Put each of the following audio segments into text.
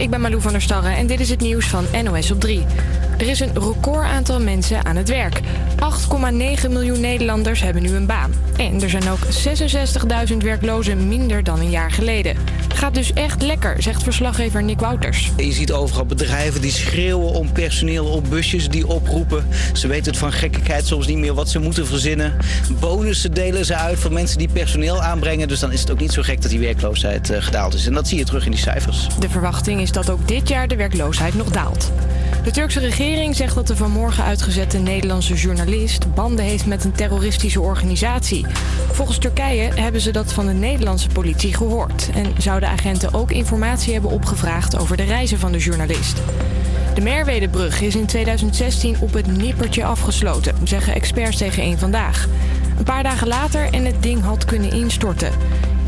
ik ben Malou van der Starre en dit is het nieuws van NOS op 3. Er is een record aantal mensen aan het werk. 8,9 miljoen Nederlanders hebben nu een baan. En er zijn ook 66.000 werklozen minder dan een jaar geleden. Gaat dus echt lekker, zegt verslaggever Nick Wouters. Je ziet overal bedrijven die schreeuwen om personeel op busjes die oproepen. Ze weten het van gekkigheid soms niet meer wat ze moeten verzinnen. Bonussen delen ze uit voor mensen die personeel aanbrengen. Dus dan is het ook niet zo gek dat die werkloosheid uh, gedaald is. En dat zie je terug in die cijfers. De verwachting is dat ook dit jaar de werkloosheid nog daalt. De Turkse regering zegt dat de vanmorgen uitgezette Nederlandse journalist banden heeft met een terroristische organisatie. Volgens Turkije hebben ze dat van de Nederlandse politie gehoord en zouden agenten ook informatie hebben opgevraagd over de reizen van de journalist. De Merwedebrug is in 2016 op het nippertje afgesloten, zeggen experts tegen één vandaag. Een paar dagen later en het ding had kunnen instorten.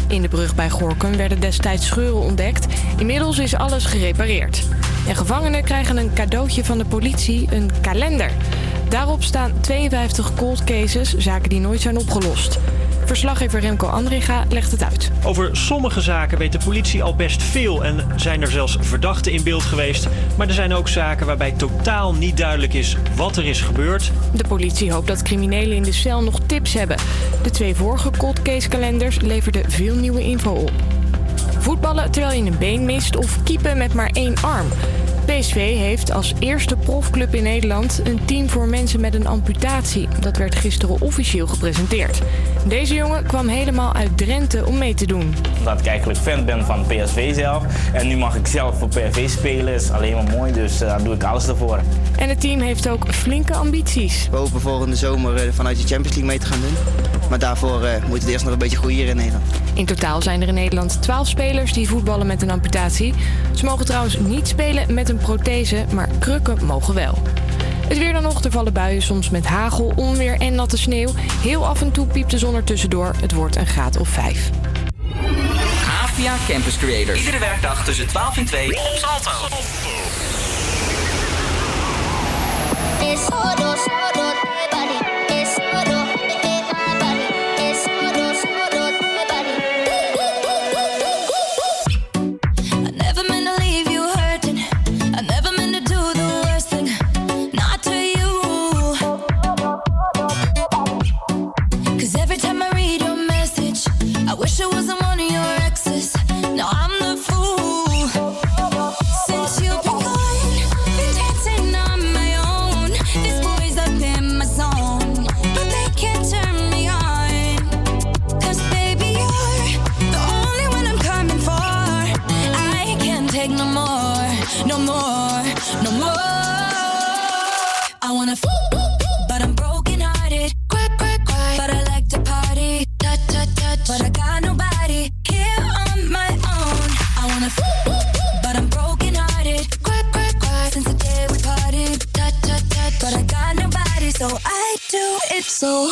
In de brug bij Gorkum werden destijds scheuren ontdekt. Inmiddels is alles gerepareerd. En gevangenen krijgen een cadeautje van de politie, een kalender. Daarop staan 52 cold cases, zaken die nooit zijn opgelost. Verslaggever Remco Andringa legt het uit. Over sommige zaken weet de politie al best veel en zijn er zelfs verdachten in beeld geweest. Maar er zijn ook zaken waarbij totaal niet duidelijk is wat er is gebeurd. De politie hoopt dat criminelen in de cel nog tips hebben. De twee vorige cold case kalenders leverden veel nieuwe info op. Voetballen terwijl je een been mist of keepen met maar één arm. PSV heeft als eerste profclub in Nederland een team voor mensen met een amputatie. Dat werd gisteren officieel gepresenteerd. Deze jongen kwam helemaal uit Drenthe om mee te doen. Omdat ik eigenlijk fan ben van PSV zelf. En nu mag ik zelf voor PSV spelen. is alleen maar mooi, dus eh, daar doe ik alles ervoor. En het team heeft ook flinke ambities. We hopen volgende zomer eh, vanuit de Champions League mee te gaan doen. Maar daarvoor uh, moet het eerst nog een beetje groeien hier in Nederland. In totaal zijn er in Nederland 12 spelers die voetballen met een amputatie. Ze mogen trouwens niet spelen met een prothese, maar krukken mogen wel. Het weer dan nog, er vallen buien soms met hagel, onweer en natte sneeuw. Heel af en toe piept de zon er tussendoor. Het wordt een graad of 5. Avia Campus Creators. Iedere werkdag tussen 12 en 2 op Salto. so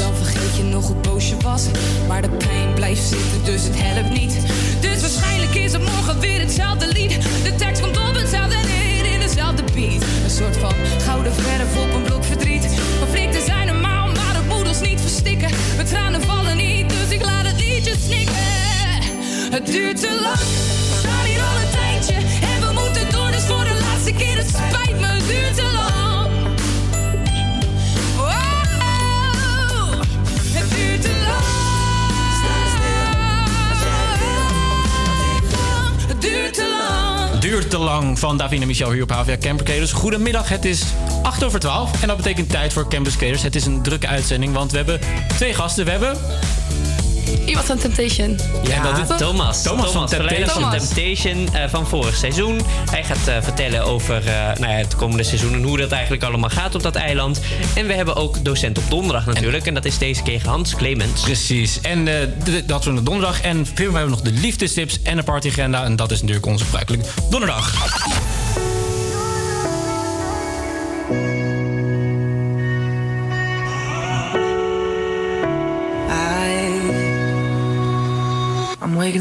Dan vergeet je nog hoe boos je was. Maar de pijn blijft zitten, dus het helpt niet. Dus waarschijnlijk is het morgen weer hetzelfde lied. De tekst komt op hetzelfde neer in dezelfde beat. Een soort van gouden verf op een blok verdriet. Conflicten zijn normaal, maar het moet ons niet verstikken. Mijn tranen vallen niet, dus ik laat het liedje snikken. Het duurt te lang, we staan hier al een tijdje. En we moeten door, dus voor de laatste keer. Het spijt me, het duurt te lang. Duurt te lang van Davina Michel hier op HVA Campus Goedemiddag, het is 8 over 12 en dat betekent tijd voor Campus Creators. Het is een drukke uitzending, want we hebben twee gasten. We hebben... Iemand van Temptation. Ja, dat is Thomas. Thomas van Temptation. van Temptation eh, van vorig seizoen. Hij gaat eh, vertellen over eh, nou ja, het komende seizoen en hoe dat eigenlijk allemaal gaat op dat eiland. En we hebben ook docent op donderdag natuurlijk. En, dat is deze keer Hans Clemens. Precies. En eh, dat we de donderdag. En veel hebben we nog de liefdestips en de partyagenda. En dat is natuurlijk onze gebruikelijke donderdag.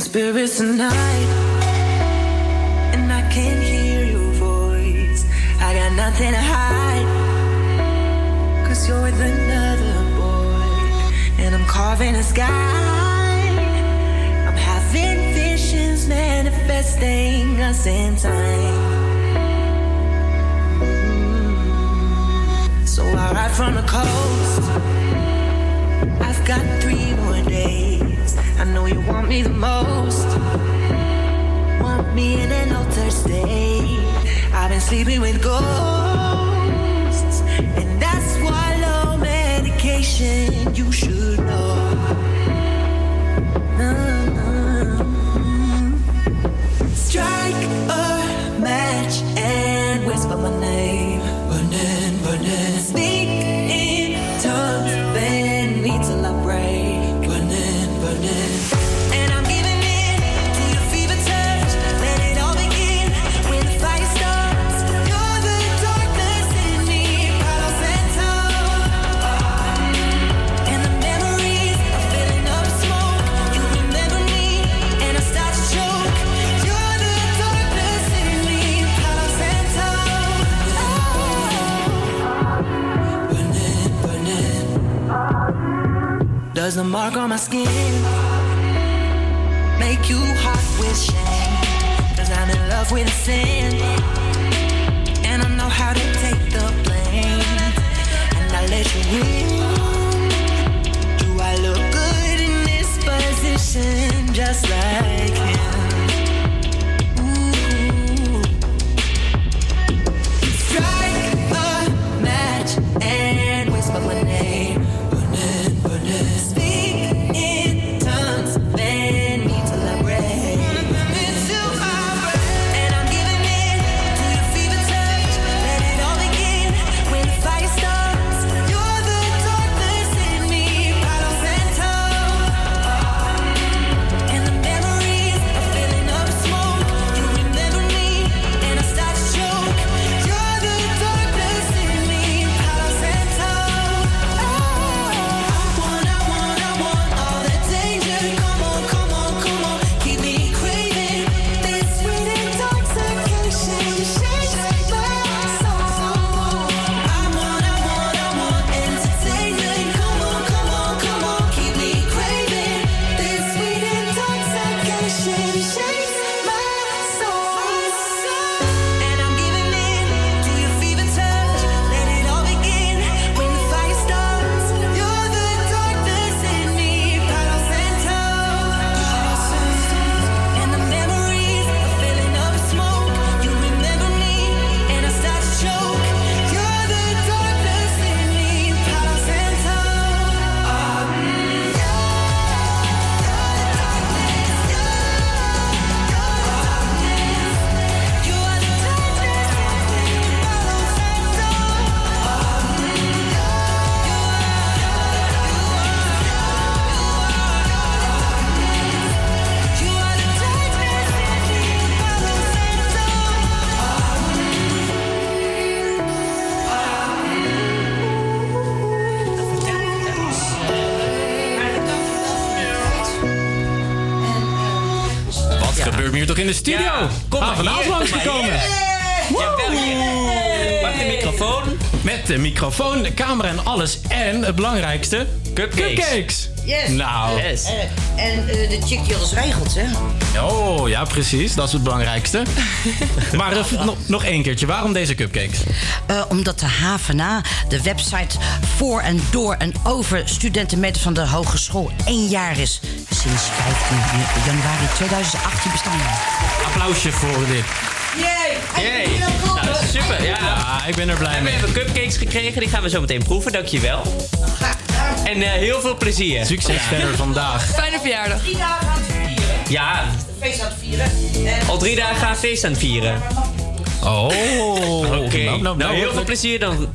Spirits tonight, and I can't hear your voice. I got nothing to hide, cause you're with another boy, and I'm carving a sky. I'm having visions manifesting us in time. Mm. So I ride from the coast. Got three more days. I know you want me the most. Want me in an altered state. I've been sleeping with ghosts. And that's why low medication you should know. Mark on my skin make you hot with shame? Cause I'm in love with sin. And I know how to take the blame. And I let you win. Do I look good in this position? Just like him. Belangrijkste, Cupcakes. cupcakes. Yes. Nou. Yes. Eh, en eh, de chick die alles regelt, hè? Oh, ja, precies. Dat is het belangrijkste. maar eh, nog, nog één keertje. Waarom deze cupcakes? Eh, omdat de HVNA, de website voor en door en over studentenmeters van de hogeschool, één jaar is. Sinds 15 januari 2018 bestaan. Applausje voor dit. Yay. Nou, super. Ja. Ja, ik ben er blij En we mee. hebben cupcakes gekregen. Die gaan we zo meteen proeven. Dankjewel. En eh, heel veel plezier. Succes verder vandaag. Fijne verjaardag. Drie dagen aan het vieren. Ja, Feest aan het vieren. En al drie dagen gaan we feest aan het vieren. Oh. Oké. Nou, nou, nou, heel veel plezier dan.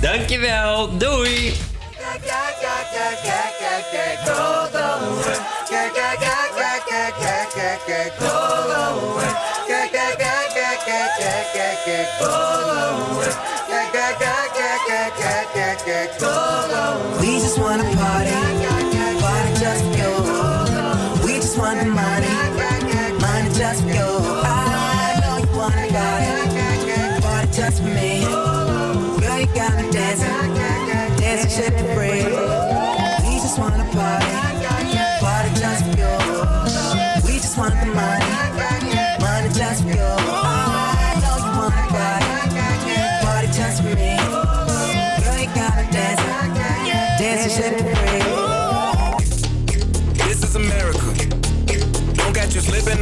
Dankjewel. Doei. We just wanna party, party just for you. We just want the money, money just for you.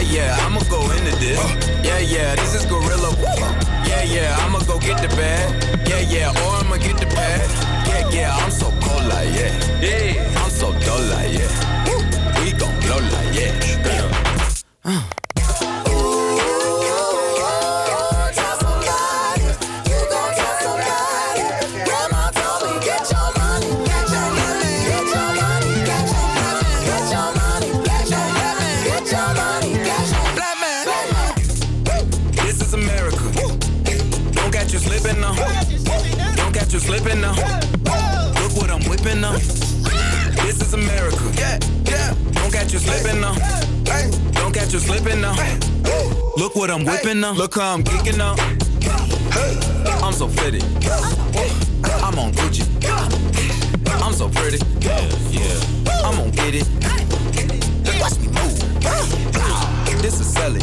Yeah, yeah, I'ma go into this. Yeah, yeah, this is gorilla. Yeah, yeah, I'ma go get the bag. Yeah, yeah, or I'ma get the pad. Yeah, yeah, I'm so cold like yeah. Yeah, I'm so dull like yeah. We gon' blow like yeah. This slipping now. Look what I'm whipping now. This is America. Yeah, yeah. Don't catch you slipping now. Don't catch you slipping now. Look what I'm whipping now. Look how I'm geeking now. I'm so pretty. I'm on Gucci. I'm so pretty. Yeah, yeah. I'm gonna get it. Watch me move. This is selling.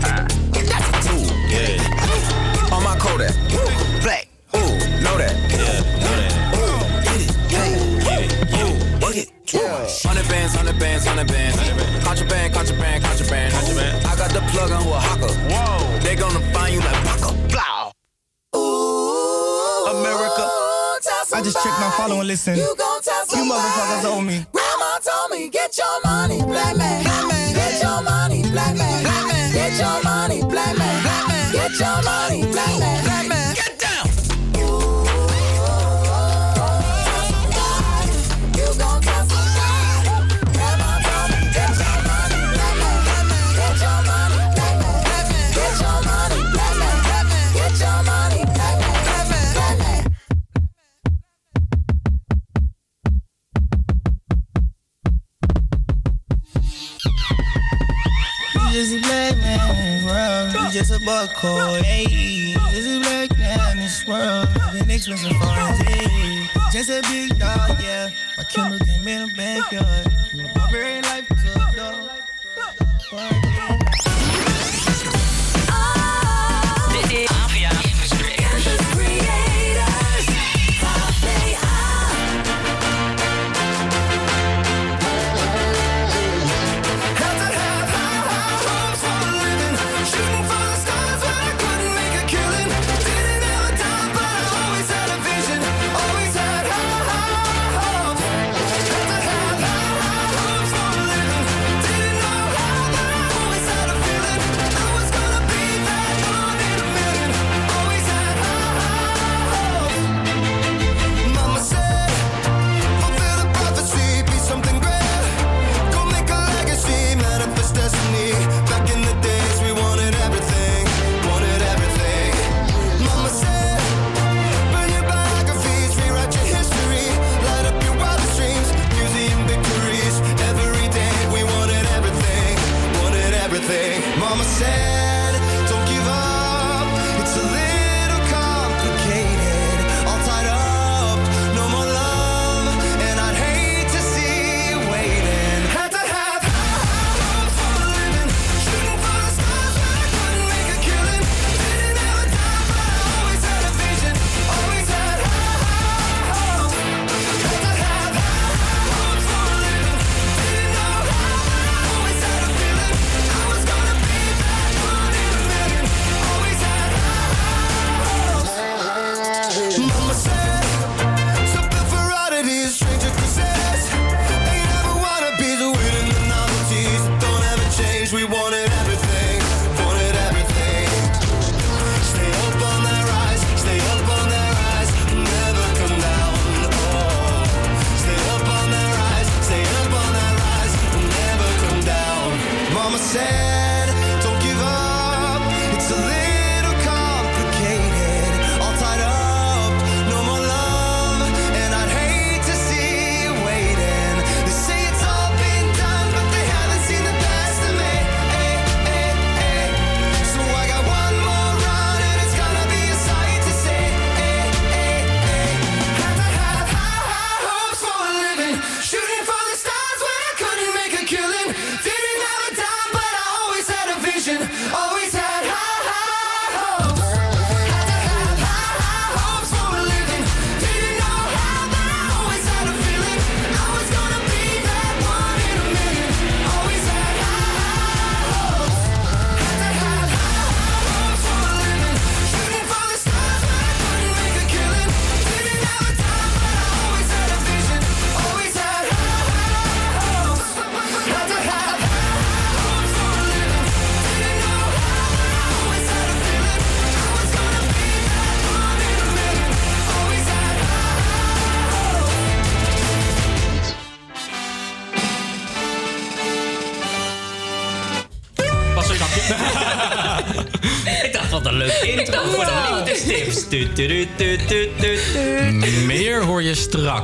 That's a tool. Yeah. On my Kodak. Black. Hundred bands, hundred bands. Contraband, contraband, contraband, contraband. I got the plug on who a hawker. Whoa. They gonna find you like Paco. Blow. America. I just checked my follow and listen. You, motherfuckers owe me. Grandma told me, get your money, black man. Get your money, black man. Get your money, black man. Get your money, black man. World. You just a buck. Hey, just a black in this world. Living expensive for his head. Just a big dog, yeah. My Kindle came in the backyard. My very life to a dog.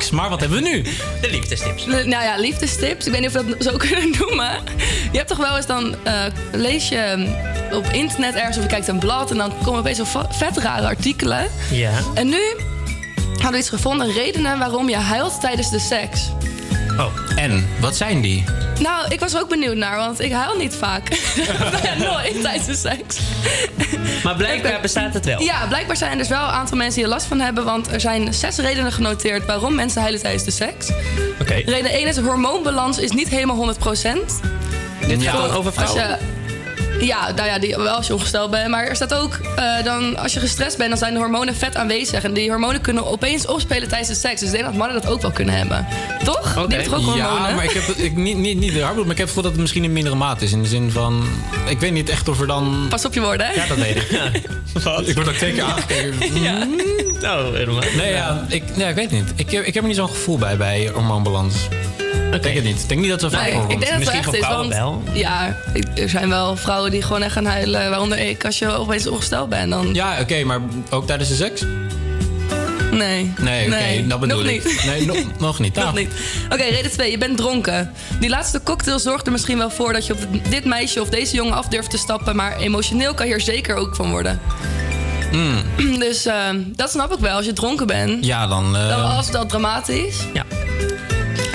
Straks. Maar wat hebben we nu? De liefdestips. Nou ja, liefdestips. Ik weet niet of we dat zo kunnen noemen. Je hebt toch wel eens dan... eh, lees je hm, op internet ergens of je kijkt een blad... en dan komen opeens zo vet rare artikelen. Ja. En nu hadden we iets gevonden. Redenen waarom je huilt tijdens de seks. Oh. En, wat zijn die? Nou, ik was er ook benieuwd naar, want ik huil niet vaak. ja, nooit tijdens de seks. Maar blijkbaar bestaat het wel. Ja, blijkbaar zijn er dus wel een aantal mensen die er last van hebben. Want er zijn zes redenen genoteerd waarom mensen huilen tijdens de seks. Oké. Reden 1 is hormoonbalans is niet helemaal 100%. Dit gaat dan over Als vrouwen? je- ja, nou ja, die, wel als je ongesteld bent. Maar er staat ook, eh, dan, als je gestrest bent, dan zijn de hormonen vet aanwezig. En die hormonen kunnen opeens opspelen tijdens de seks. Dus ik denk dat mannen dat ook wel kunnen hebben. Toch? Die hebben toch ook hormonen? Ja, maar ik heb het, ik, niet, niet, niet de hard, maar ik heb het gevoel dat het misschien in mindere mate is. In de zin van, ik weet niet echt of er dan... Pas op je woorden, hè? Ja, dat weet ik. Ik word ook twee keer aangekeken. Ja. Nou, helemaal. Nee, ja, ik, nee, ik weet niet. Ik, heb- ik heb er niet zo'n gevoel bij, bij hormoonbalans. Ik denk het niet. Ik denk niet dat het zo vaak Nee, ik denk dat het wel echt is. Want, Ja, er zijn wel vrouwen die gewoon echt gaan huilen. Waaronder ik, als je opeens ongesteld bent. Dan... Ja, oké, maar ook tijdens de seks? Nee. Nee, oké, dat bedoel nog ik. Niet. Nee, nog, nog niet. Nog Nou, niet. Oké, reden 2. Je bent dronken. Die laatste cocktail zorgt er misschien wel voor dat je op dit meisje of deze jongen af durft te stappen. Maar emotioneel kan je er zeker ook van worden. mm, Dus eh, dat snap ik wel. Als je dronken bent, ja, dan... eh, dan was dat dramatisch. Ja.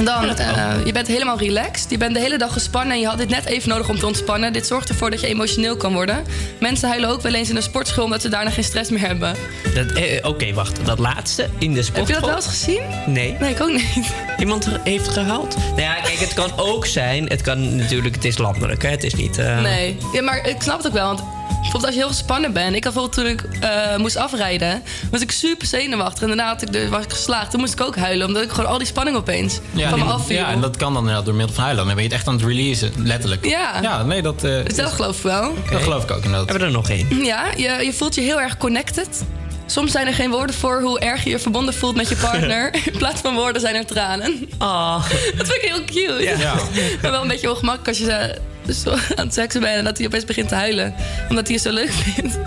Dan, eh, je bent helemaal relaxed. Je bent de hele dag gespannen en je had dit net even nodig om te ontspannen. Dit zorgt ervoor dat je emotioneel kan worden. Mensen huilen ook wel eens in een sportschool omdat ze daarna geen stress meer hebben. Dat- eh, Oké, wacht. Dat laatste in de sport. Heb je dat wel eens gezien? Nee. Nee, ik ook niet. Iemand heeft gehaald? Nou ja, kijk, het kan ook zijn. Het kan natuurlijk, het is landelijk, hè? Het is niet. eh, Nee, ja, maar ik snap het ook wel. Want bijvoorbeeld als je heel gespannen bent. Ik had bijvoorbeeld toen ik eh, moest afrijden, was ik super zenuwachtig. En daarna had ik de, was ik geslaagd. Toen moest ik ook huilen, omdat ik gewoon al die spanning opeens ja, van me en- afviel. ja, en dat kan dan inderdaad door middel van huilen. Dan ben je het echt aan het releasen, letterlijk. Ja. Ja, nee, dat... Dus dat geloof ik wel. Dat geloof ik ook inderdaad. Hebben we er nog één? Ja, je, je voelt je heel erg connected. Soms zijn er geen woorden voor hoe erg je je verbonden voelt met je partner. In plaats van woorden zijn er tranen. Oh. Dat vind ik heel cute. Ja. Ja. Maar wel een beetje ongemakkelijk als je zo aan het seksen bent... en dat hij opeens begint te huilen. Omdat hij je zo leuk vindt.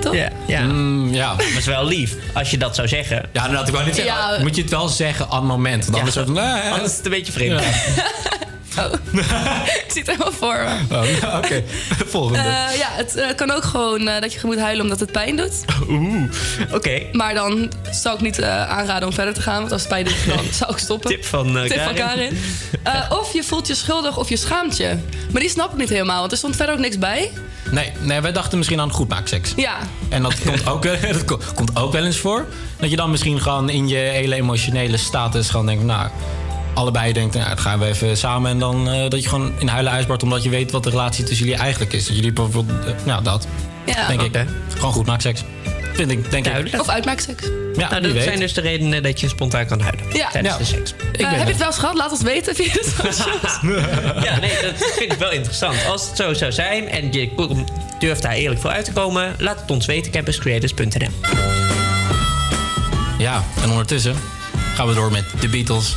Toch? Ja. Ja. Mm, ja. Maar het is wel lief als je dat zou zeggen. Ja, dat ik wou niet zeggen. Ja. Moet je het wel zeggen aan het moment. Want anders Ja. wordt het... Anders is het een beetje vreemd. Oh. ik zie het helemaal voor me. Oh, Oké, volgende. Eh, ja, het eh, kan ook gewoon eh, dat je moet huilen omdat het pijn doet. Oeh, oké. Maar dan zou ik niet aanraden om verder te gaan. Want als het pijn doet, dan zou ik stoppen. Tip van, Tip van Karin. Of je voelt je schuldig of je schaamt je. Maar die snap ik niet helemaal, want er stond verder ook niks bij. Nee, nee, wij dachten misschien aan goedmaakseks. Ja, En dat komt ook, dat ko- komt ook wel eens voor. Dat je dan misschien gewoon in je hele emotionele status gewoon denkt... Nou, allebei denkt, nou, dat gaan we even samen. En dan eh, dat je gewoon in huilen uitbart omdat je weet wat de relatie tussen jullie eigenlijk is. Dat jullie bijvoorbeeld, eh, nou dat, ja. denk ik. Gewoon goedmaakseks. Vind ik, denk ik. Of uitmaakseks. Ja, nou, dat weet. zijn dus de redenen dat je spontaan kan huilen. Ja. Tijdens Ja. de seks. Ik Eh, ben heb je het wel eens gehad? Laat ons weten via de socials. Ja, nee, dat vind ik wel interessant. Als het zo zou zijn en je durft daar eerlijk voor uit te komen, laat het ons weten, campuscreators.nl. Ja, en ondertussen gaan we door met The Beatles.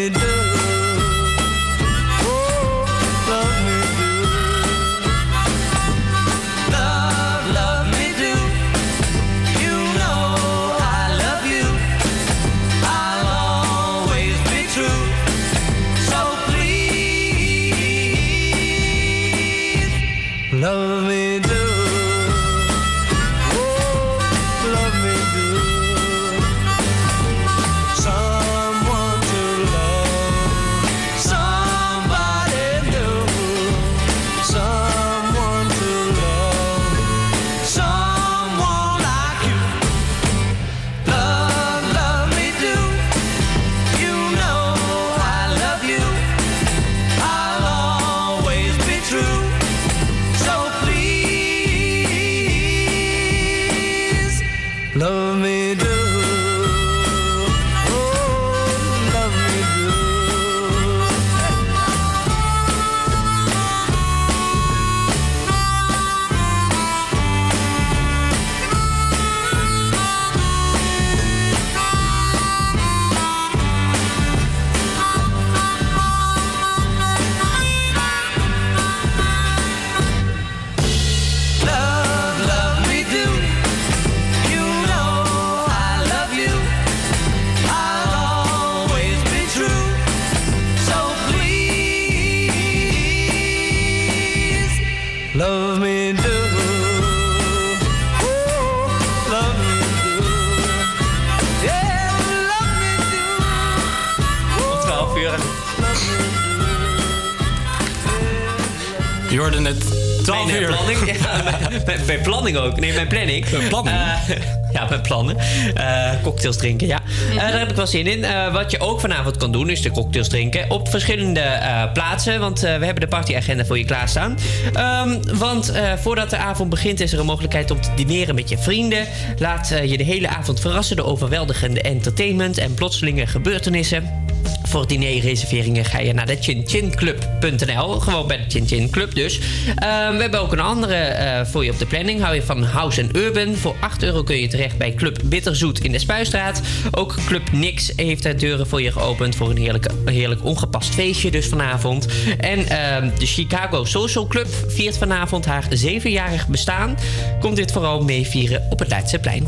hoorde het 12 Mijn, uur. planning. Ja, mijn, planning ook. Nee, mijn planning. Mijn planning? Eh, ja, mijn plannen. Eh, cocktails drinken, ja. Eh, daar heb ik wel zin in. Eh, wat je ook vanavond kan doen, is de cocktails drinken. Op verschillende eh, plaatsen. Want eh, we hebben de partyagenda voor je klaarstaan. Ehm, want eh, voordat de avond begint, is er een mogelijkheid om te dineren met je vrienden. Laat je de hele avond verrassen door overweldigende entertainment en plotselinge gebeurtenissen. Voor diner-reserveringen ga je naar de chinchinclub.nl. Gewoon bij de Club dus. Ehm, we hebben ook een andere eh, voor je op de planning. Hou je van House Urban. Voor 8 euro kun je terecht bij Club Bitterzoet in de Spuistraat. Ook Club Nix heeft de deuren voor je geopend... voor een heerlijk, heerlijk ongepast feestje dus vanavond. En ehm, de Chicago Social Club viert vanavond haar zevenjarig bestaan. Komt dit vooral meevieren op het Leidseplein.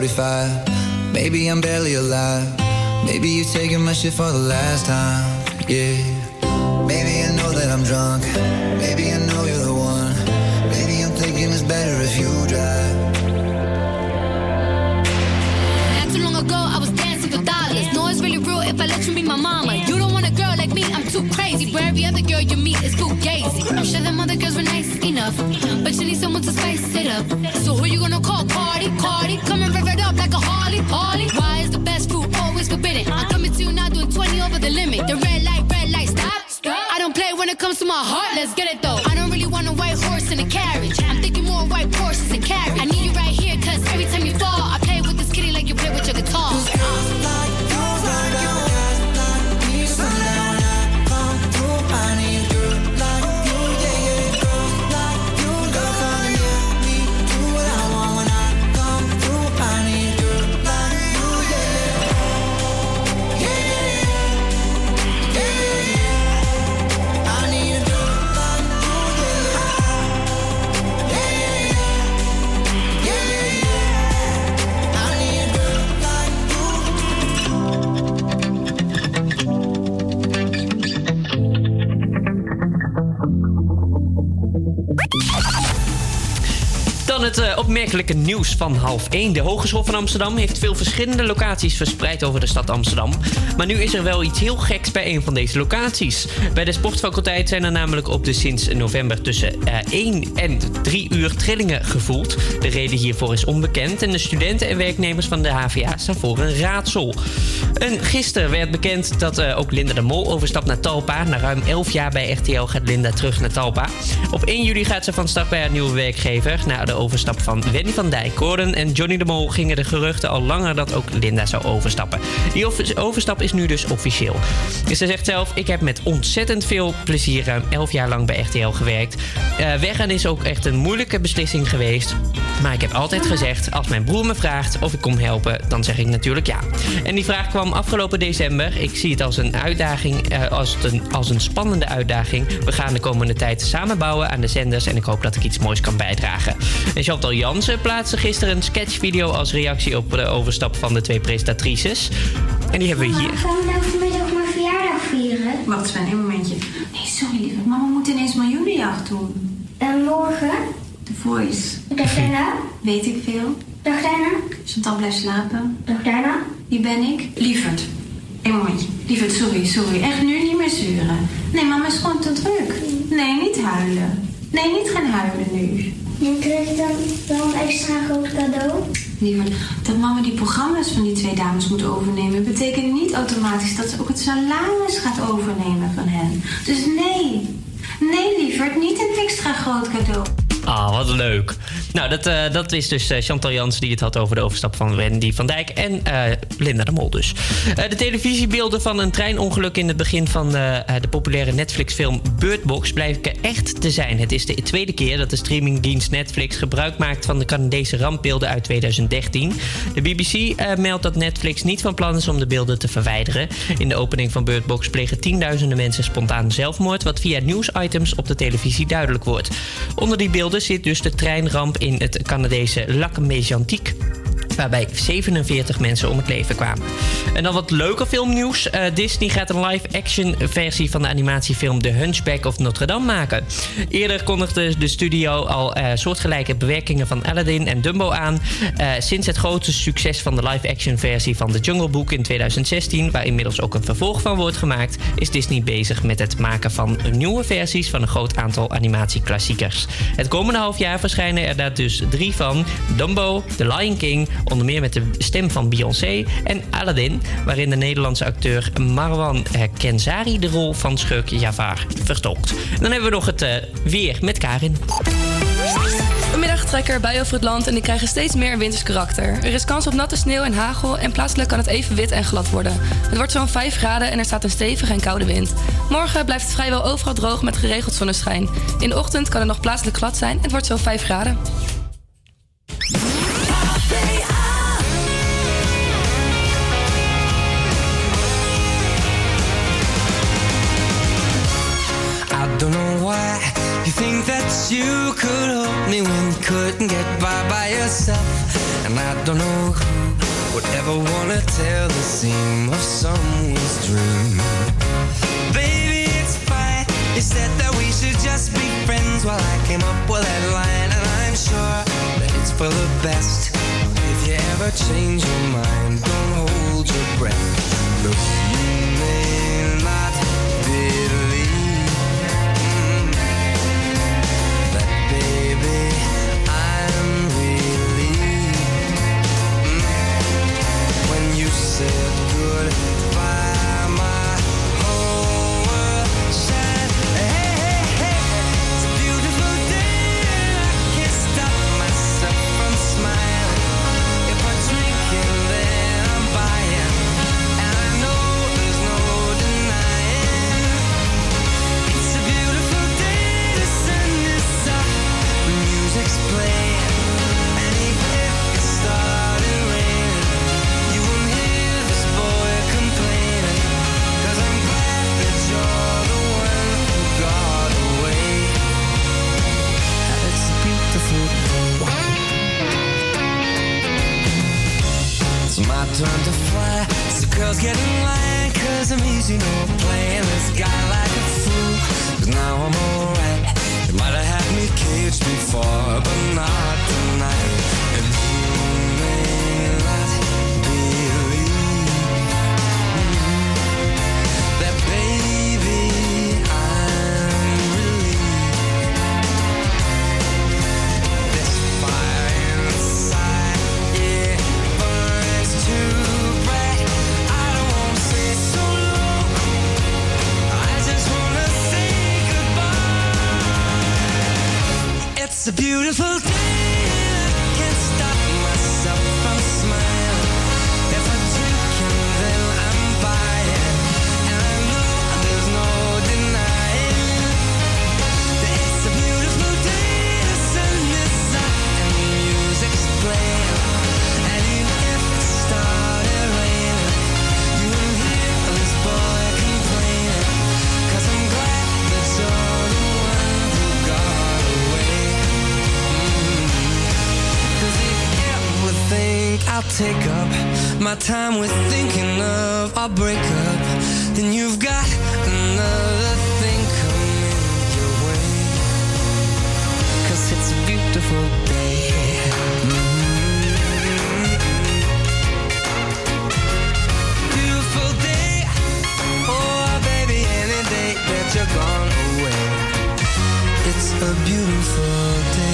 45. Maybe I'm barely alive. Maybe you're taking my shit for the last time. Yeah. Maybe I know that I'm drunk. Maybe I know you're the one. Maybe I'm thinking it's better if you drive. Not too long ago, I was dancing for dollars. No, it's really real if I let you be my mama. You don't want a girl like me, I'm too crazy. For every other girl you meet, but you need someone to spice it up. So who you gonna call? Cardi, Cardi. Come and rev it up like a Harley, Harley. Why is the best fruit always forbidden? I'm coming to you now doing 20 over the limit. The red light, red light, stop. stop. I don't play when it comes to my heart. Let's get it though. Opmerkelijke nieuws van half 1. De Hogeschool van Amsterdam heeft veel verschillende locaties verspreid over de stad Amsterdam. Maar nu is er wel iets heel geks bij een van deze locaties. Bij de sportfaculteit zijn er namelijk op de sinds november tussen eh, 1 en 3 uur trillingen gevoeld. De reden hiervoor is onbekend en de studenten en werknemers van de HVA staan voor een raadsel. En gisteren werd bekend dat eh, ook Linda de Mol overstapt naar Talpa. Na ruim 11 jaar bij RTL gaat Linda terug naar Talpa. Op 1 juli gaat ze van start bij haar nieuwe werkgever. Na de overstap van Wendy van Dijk, Gordon en Johnny de Mol gingen de geruchten al langer dat ook Linda zou overstappen. Die over- overstap is nu dus officieel. Dus ze zegt zelf: Ik heb met ontzettend veel plezier ruim 11 jaar lang bij RTL gewerkt. Eh, weggaan is ook echt een moeilijke beslissing geweest. Maar ik heb altijd gezegd: als mijn broer me vraagt of ik kom helpen, dan zeg ik natuurlijk ja. En die vraag kwam afgelopen december. Ik zie het als een uitdaging, eh, als, een, als een spannende uitdaging. We gaan de komende tijd samen bouwen aan de zenders en ik hoop dat ik iets moois kan bijdragen. En Chantal Jansen plaatste gisteren een sketchvideo als reactie op de overstap van de twee presentatrices. En die hebben we hier. Gaan we nou vanmiddag mijn verjaardag vieren? Wacht Sven, een momentje. Nee, sorry lieve. Mama moet ineens miljoenenjacht doen. En morgen? The Voice. Dag daarna? Weet ik veel. Dag daarna? Chantal blijft slapen. Dag daarna? Wie ben ik? Lieverd. Een momentje. Lieverd, sorry, sorry. Echt nu niet meer zeuren. Nee, mama is gewoon te druk. Nee, niet huilen. Nee, niet gaan huilen nu. En krijg ik dan wel een extra groot cadeau? Lieverd, dat mama die programma's van die twee dames moet overnemen... betekent niet automatisch dat ze ook het salaris gaat overnemen van hen. Dus nee. Nee, lieverd, niet een extra groot cadeau. Ah, wat leuk. Nou, dat, eh, dat is dus eh, Chantal Jans die het had over de overstap van Wendy van Dijk en eh, Linda de Mol dus. De televisiebeelden van een treinongeluk in het begin van de populaire Netflix-film Bird Box blijken echt te zijn. Het is de tweede keer dat de streamingdienst Netflix gebruik maakt van de Canadese rampbeelden uit 2013. De BBC meldt dat Netflix niet van plan is om de beelden te verwijderen. In de opening van Bird Box plegen tienduizenden mensen spontaan zelfmoord, wat via nieuwsitems op de televisie duidelijk wordt. Onder die beelden zit dus de treinramp in het Canadese Lac Mégantic. Waarbij 47 mensen om het leven kwamen. En dan wat leuker filmnieuws. Eh, Disney gaat een live-action versie van de animatiefilm The Hunchback of Notre Dame maken. Eerder kondigde de studio al eh, soortgelijke bewerkingen van Aladdin en Dumbo aan. Eh, sinds het grote succes van de live-action versie van The Jungle Book in 2016, waar inmiddels ook een vervolg van wordt gemaakt, is Disney bezig met het maken van nieuwe versies van een groot aantal animatieklassiekers. Het komende half jaar verschijnen er daar dus drie van: Dumbo, The Lion King, onder meer met de stem van Beyoncé, en Aladdin, waarin de Nederlandse acteur Marwan eh, Kenzari de rol van schurk Jafar vertolkt. En dan hebben we nog het eh, weer met Karin. Vanmiddag trekken er buien over het land en die krijgen steeds meer winters karakter. Er is kans op natte sneeuw en hagel en plaatselijk kan het even wit en glad worden. Het wordt zo'n 5 graden en er staat een stevige en koude wind. Morgen blijft het vrijwel overal droog met geregeld zonneschijn. In de ochtend kan het nog plaatselijk glad zijn. Het wordt zo'n 5 graden. That you could help me when you couldn't get by by yourself. And I don't know who would ever wanna tell the seam of someone's dream. Baby, it's fine. You said that we should just be friends while I came up with that line, and I'm sure that it's for the best. If you ever change your mind, don't hold your breath. Look, said Turn to fly. So girls get in line, cause I'm easy, no playing this guy like a fool. Cause now I'm alright. You might have had me caged before, but not tonight. It's a beautiful day. take up my time with thinking of our breakup, then you've got another thing coming your way. Cause it's a beautiful day. Mm-hmm. Beautiful day. Oh, baby, any day that you're gone away. It's a beautiful day.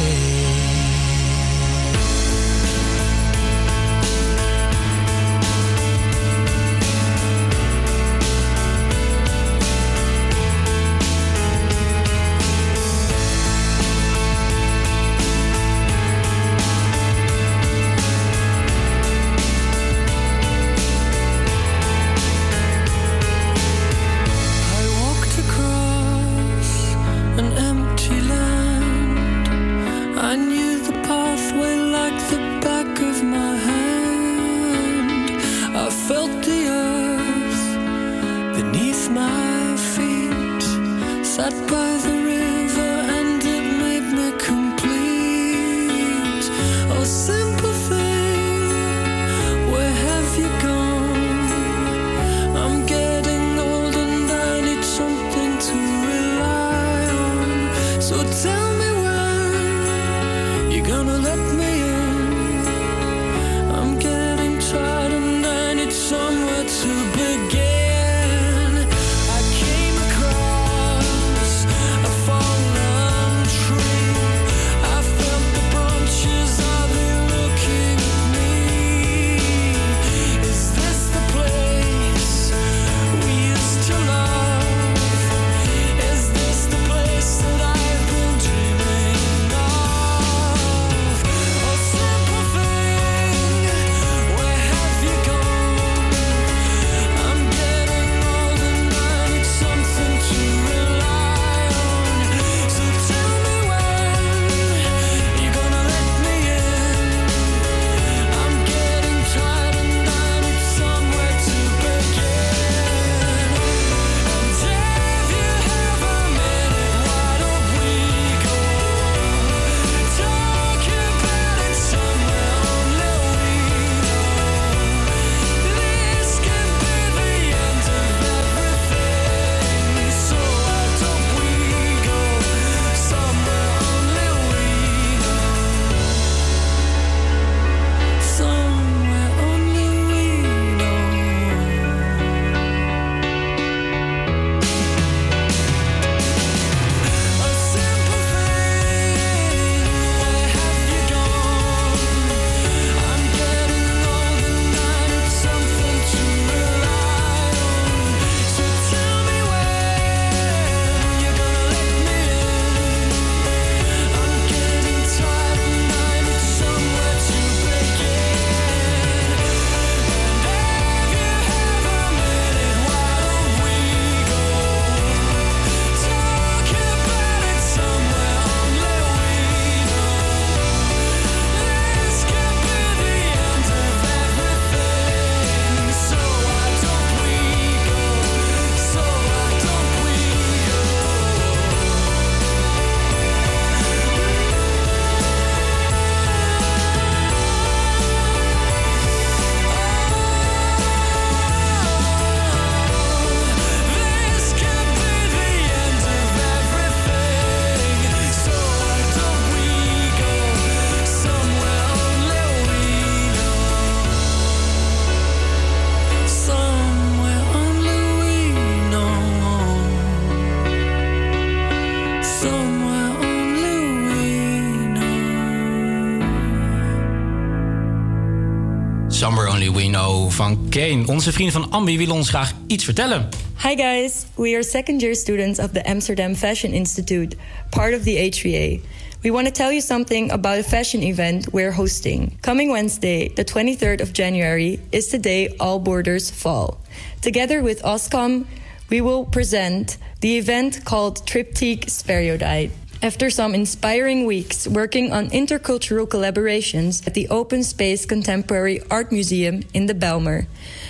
van Kane. Onze vriend van Ambi wil ons graag iets vertellen. Hi guys, we are second year students of the Amsterdam Fashion Institute, part of the HVA. We want to tell you something about a fashion event we're hosting. Coming Wednesday, the 23rd of January, is the day all borders fall. Together with OSCOM, we will present the event called Triptych Spheriodite. After some inspiring weeks working on intercultural collaborations at the Open Space Contemporary Art Museum in the Belmer,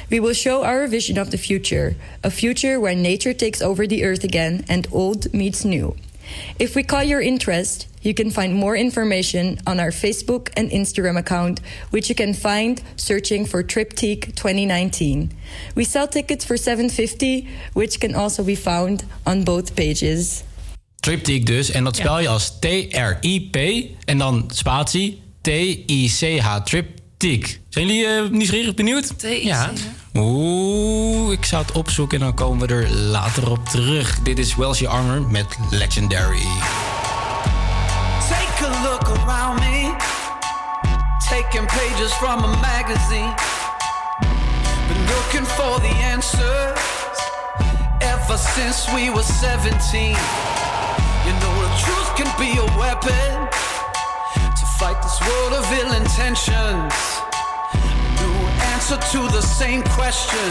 we will show our vision of the future, a future where nature takes over the earth again and old meets new. If we caught your interest, you can find more information on our Facebook and Instagram account, which you can find searching for Triptych 2019. We sell tickets for 750, which can also be found on both pages. Triptych dus. En dat spel je als T-R-I-P en dan spatie T-I-C-H. Triptych. Zijn jullie eh, nieuwsgierig benieuwd? Ja. Oeh, ik zou het opzoeken en dan komen we er later op terug. Dit is Welsh Armor met Legendary. Take a look around me, taking pages from a magazine. Been looking for the answers ever since we were 17. You know, the truth can be a weapon to fight this world of ill intentions. New answer to the same question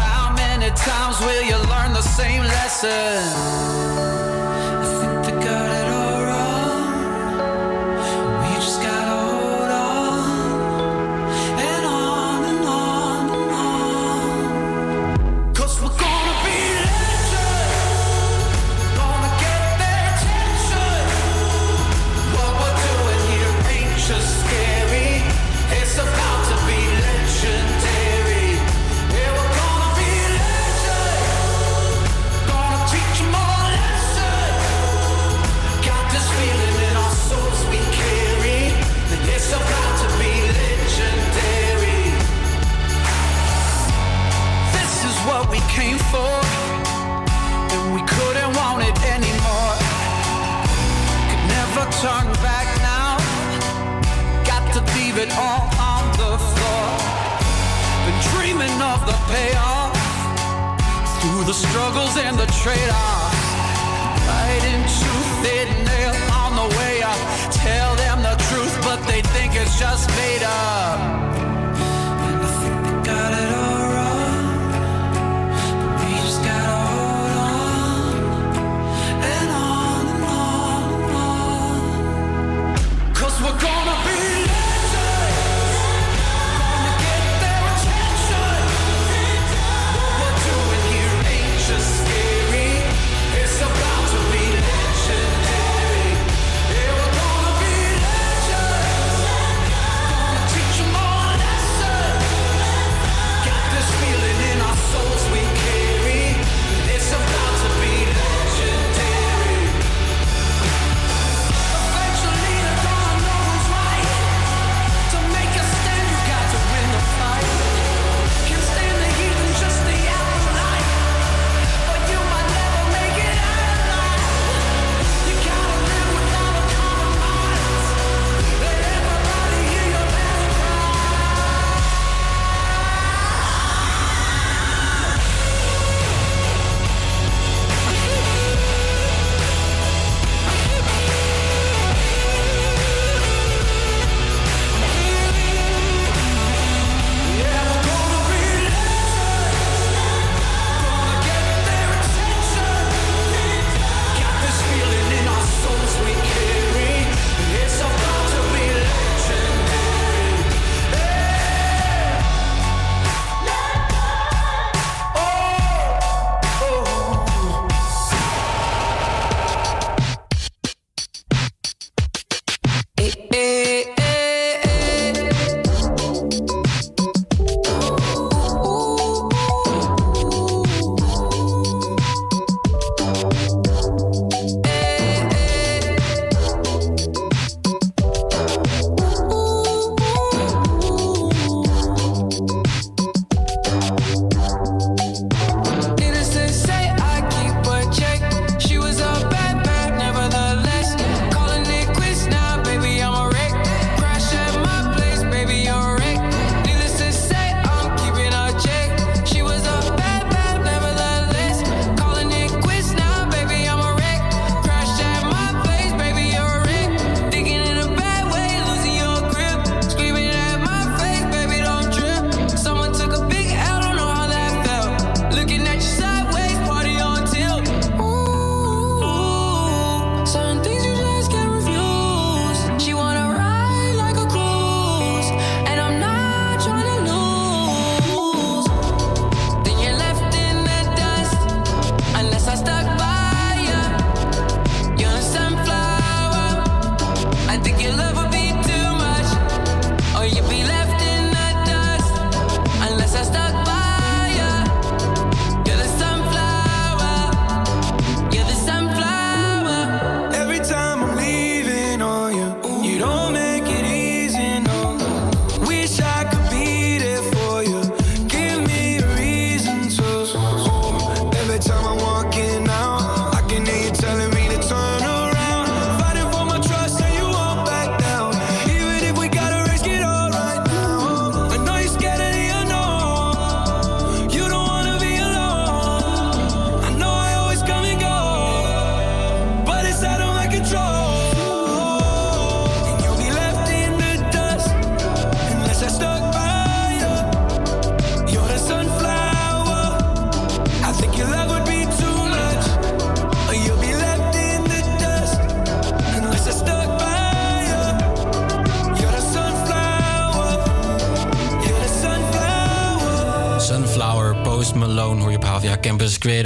How many times will you learn the same lesson? I think they got came for. And we couldn't want it anymore. Could never turn back now. Got to leave it all on the floor. Been dreaming of the payoff. Through the struggles and the trade-offs. Fighting tooth and nail on the way up. Tell them the truth, but they think it's just made up.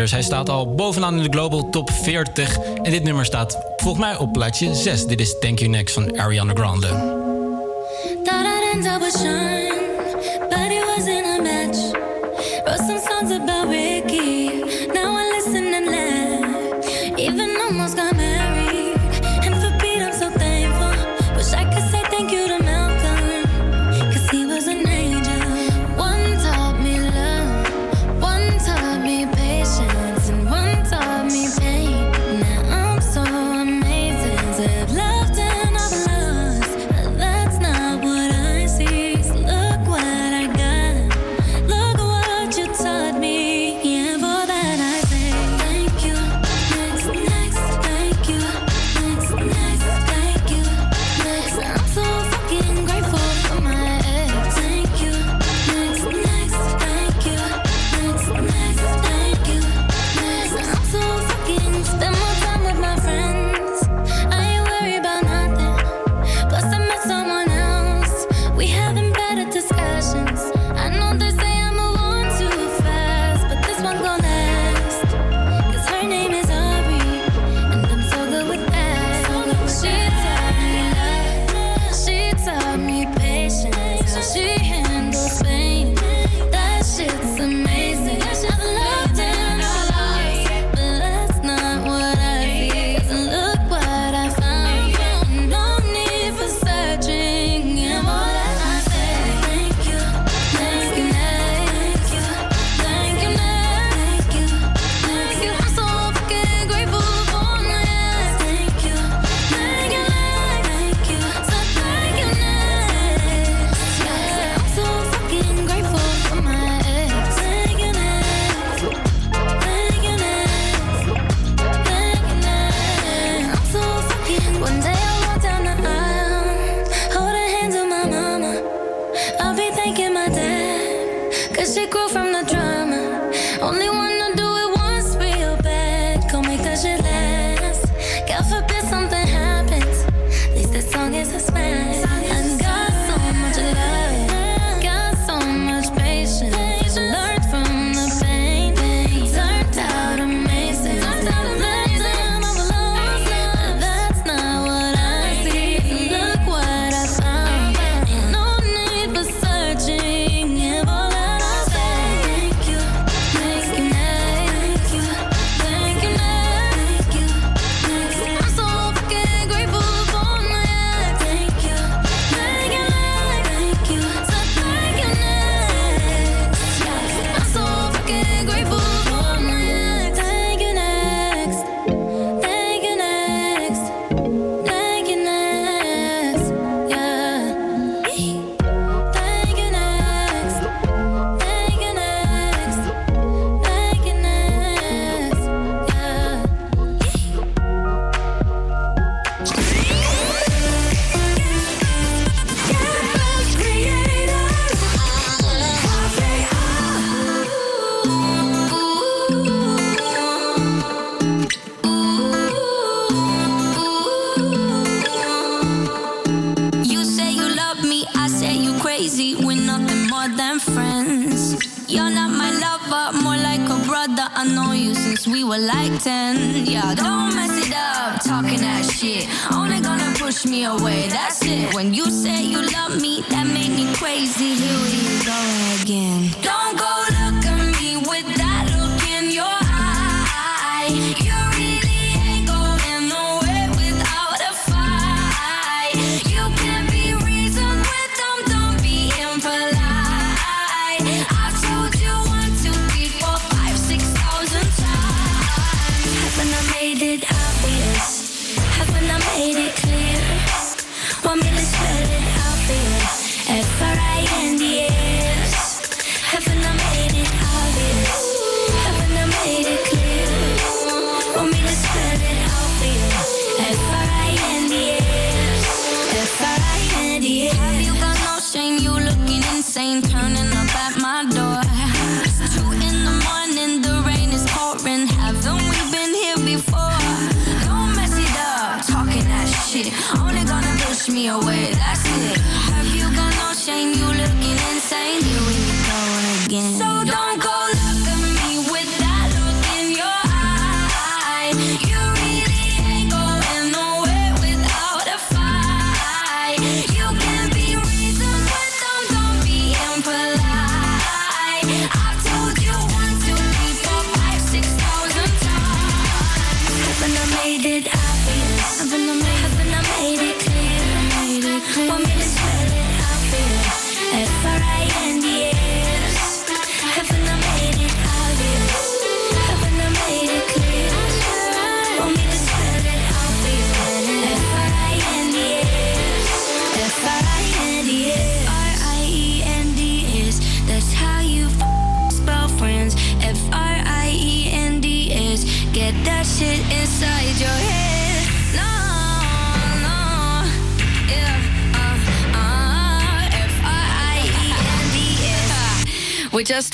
Dus Hij staat al bovenaan in de Global Top 40. En dit nummer staat volgens mij op plaatje 6. Dit is Thank You Next van Ariana Grande.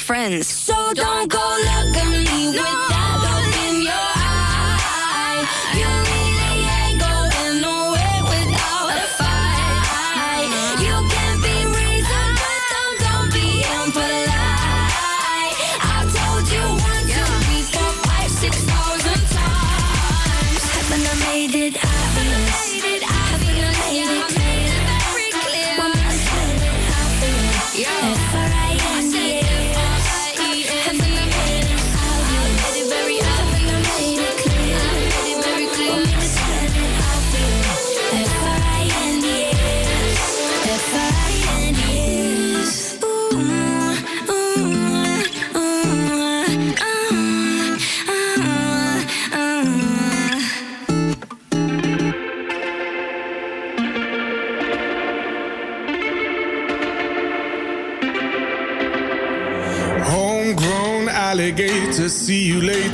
Friends. So don't go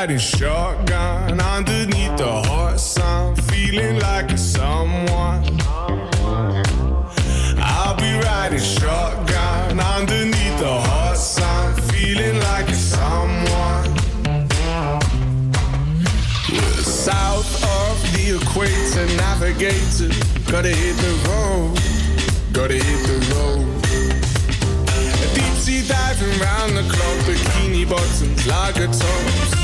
Riding shotgun underneath the hot sun, feeling like a someone. I'll be riding shotgun underneath the hot sun, feeling like a someone. South of the equator, navigator. Gotta hit the road, gotta hit the road. Deep sea diving round the clock, bikini bottoms, lager tops.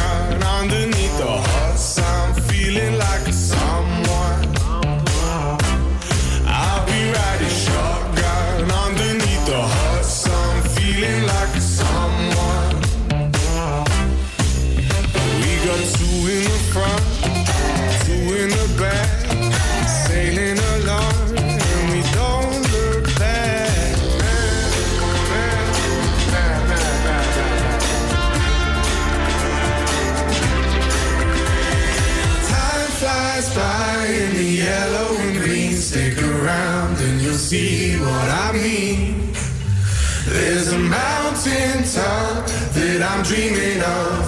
Dreaming of.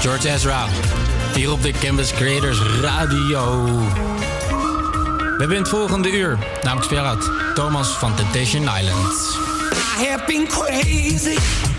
George Ezra. Hier op de Campus Creators Radio. We hebben in het volgende uur, namelijk speelt Thomas van Temptation Island. I.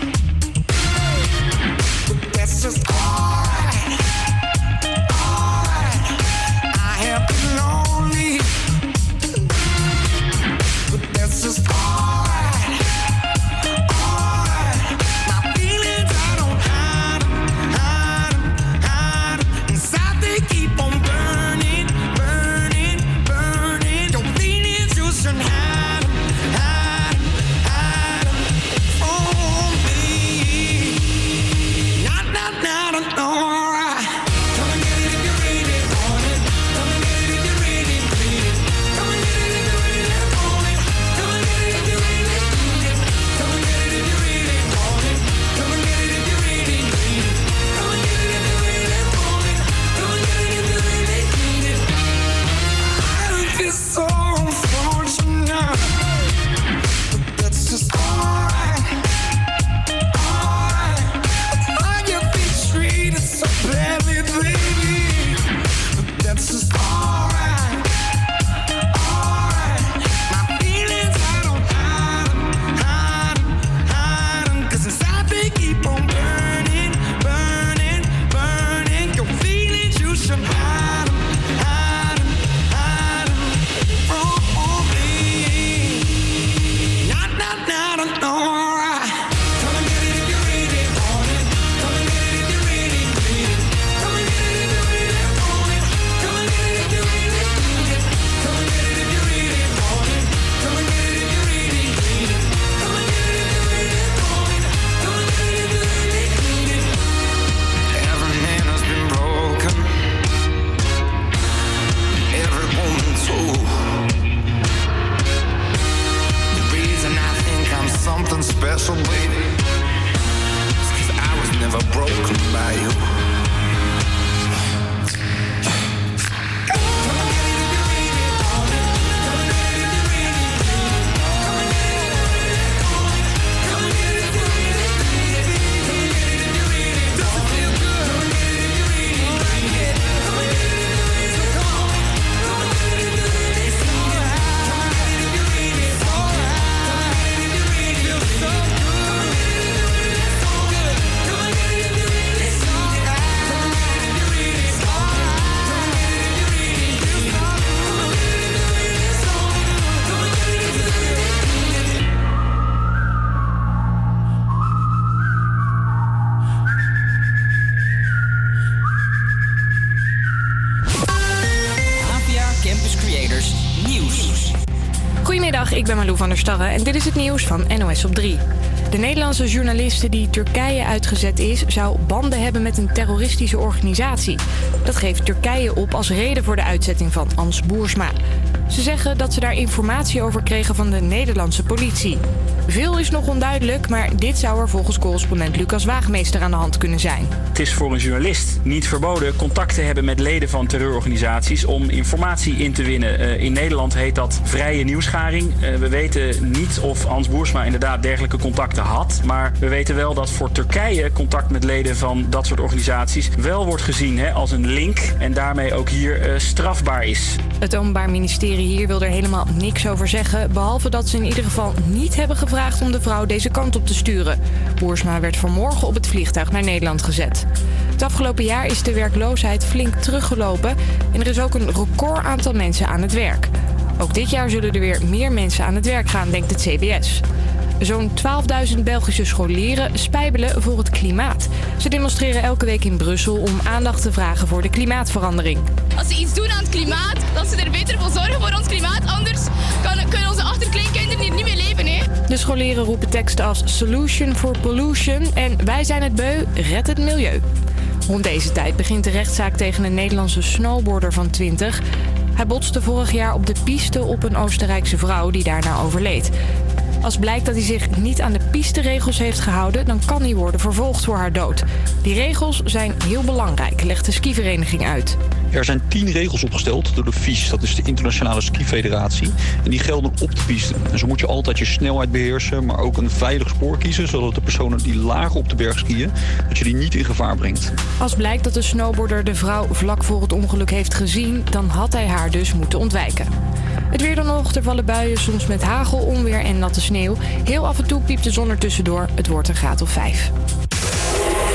Op 3. De Nederlandse journaliste die Turkije uitgezet is, zou banden hebben met een terroristische organisatie. Dat geeft Turkije op als reden voor de uitzetting van Ans Boersma. Ze zeggen dat ze daar informatie over kregen van de Nederlandse politie. Veel is nog onduidelijk, maar dit zou er volgens correspondent Lucas Waagmeester aan de hand kunnen zijn. Het is voor een journalist niet verboden contact te hebben met leden van terreurorganisaties om informatie in te winnen. Eh, in Nederland heet dat vrije nieuwsgaring. Eh, we weten niet of Hans Boersma inderdaad dergelijke contacten had. Maar we weten wel dat voor Turkije contact met leden van dat soort organisaties wel wordt gezien als een link. En daarmee ook hier eh, strafbaar is. Het Openbaar Ministerie hier wil er helemaal niks over zeggen. Behalve dat ze in ieder geval niet hebben gevraagd om de vrouw deze kant op te sturen. Boersma werd vanmorgen op het vliegtuig naar Nederland gezet. Het afgelopen jaar is de werkloosheid flink teruggelopen. En er is ook een record aantal mensen aan het werk. Ook dit jaar zullen er weer meer mensen aan het werk gaan, denkt het CBS. Zo'n 12.000 Belgische scholieren spijbelen voor het klimaat. Ze demonstreren elke week in Brussel om aandacht te vragen voor de klimaatverandering. Als ze iets doen aan het klimaat, dat ze er beter voor zorgen voor ons klimaat. Anders kan, kunnen onze achterkleinkinderen hier niet meer leven. Hè? De scholieren roepen teksten als Solution for Pollution en Wij zijn het beu, red het milieu. Rond deze tijd begint de rechtszaak tegen een Nederlandse snowboarder van 20. Hij botste vorig jaar op de piste op een Oostenrijkse vrouw die daarna overleed. Als blijkt dat hij zich niet aan de pisteregels heeft gehouden, dan kan hij worden vervolgd voor haar dood. Die regels zijn heel belangrijk, legt de skivereniging uit. Er zijn tien regels opgesteld door de FIS, dat is de Internationale Ski Federatie. En die gelden op de piste. En zo moet je altijd je snelheid beheersen, maar ook een veilig spoor kiezen, zodat de personen die laag op de berg skiën, dat je die niet in gevaar brengt. Als blijkt dat de snowboarder de vrouw vlak voor het ongeluk heeft gezien, dan had hij haar dus moeten ontwijken. Het weer dan nog, er vallen buien, soms met hagel, onweer en natte sneeuw. Heel af en toe piept de zon er tussendoor. Het wordt een graad of 5.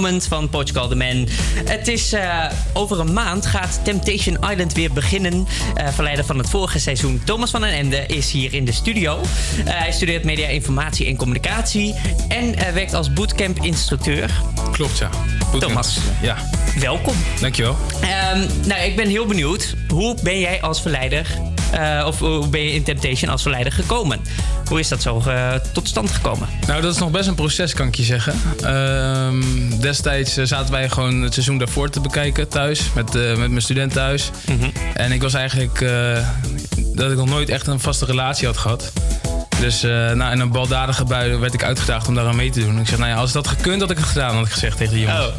Moment van Portugal the Man. Het is eh, over een maand gaat Temptation Island weer beginnen. Eh, verleider van het vorige seizoen, Thomas van den Ende, is hier in de studio. Eh, hij studeert media, informatie en communicatie en werkt als bootcamp-instructeur. Klopt, ja. Thomas, Ja. welkom. Dankjewel. Ehm, nou, ik ben heel benieuwd. Hoe ben jij als verleider, of hoe ben je in Temptation als verleider gekomen? Hoe is dat zo eh, tot stand gekomen? Nou, dat is nog best een proces, kan ik je zeggen. Ehm, destijds eh, zaten wij gewoon het seizoen daarvoor te bekijken thuis, met, eh, met mijn student thuis. En ik was eigenlijk dat ik nog nooit echt een vaste relatie had gehad. Dus nou, in een baldadige bui werd ik uitgedaagd om daar aan mee te doen. Ik zeg, nou ja, als dat gekund had ik het gedaan, had ik gezegd tegen de jongens.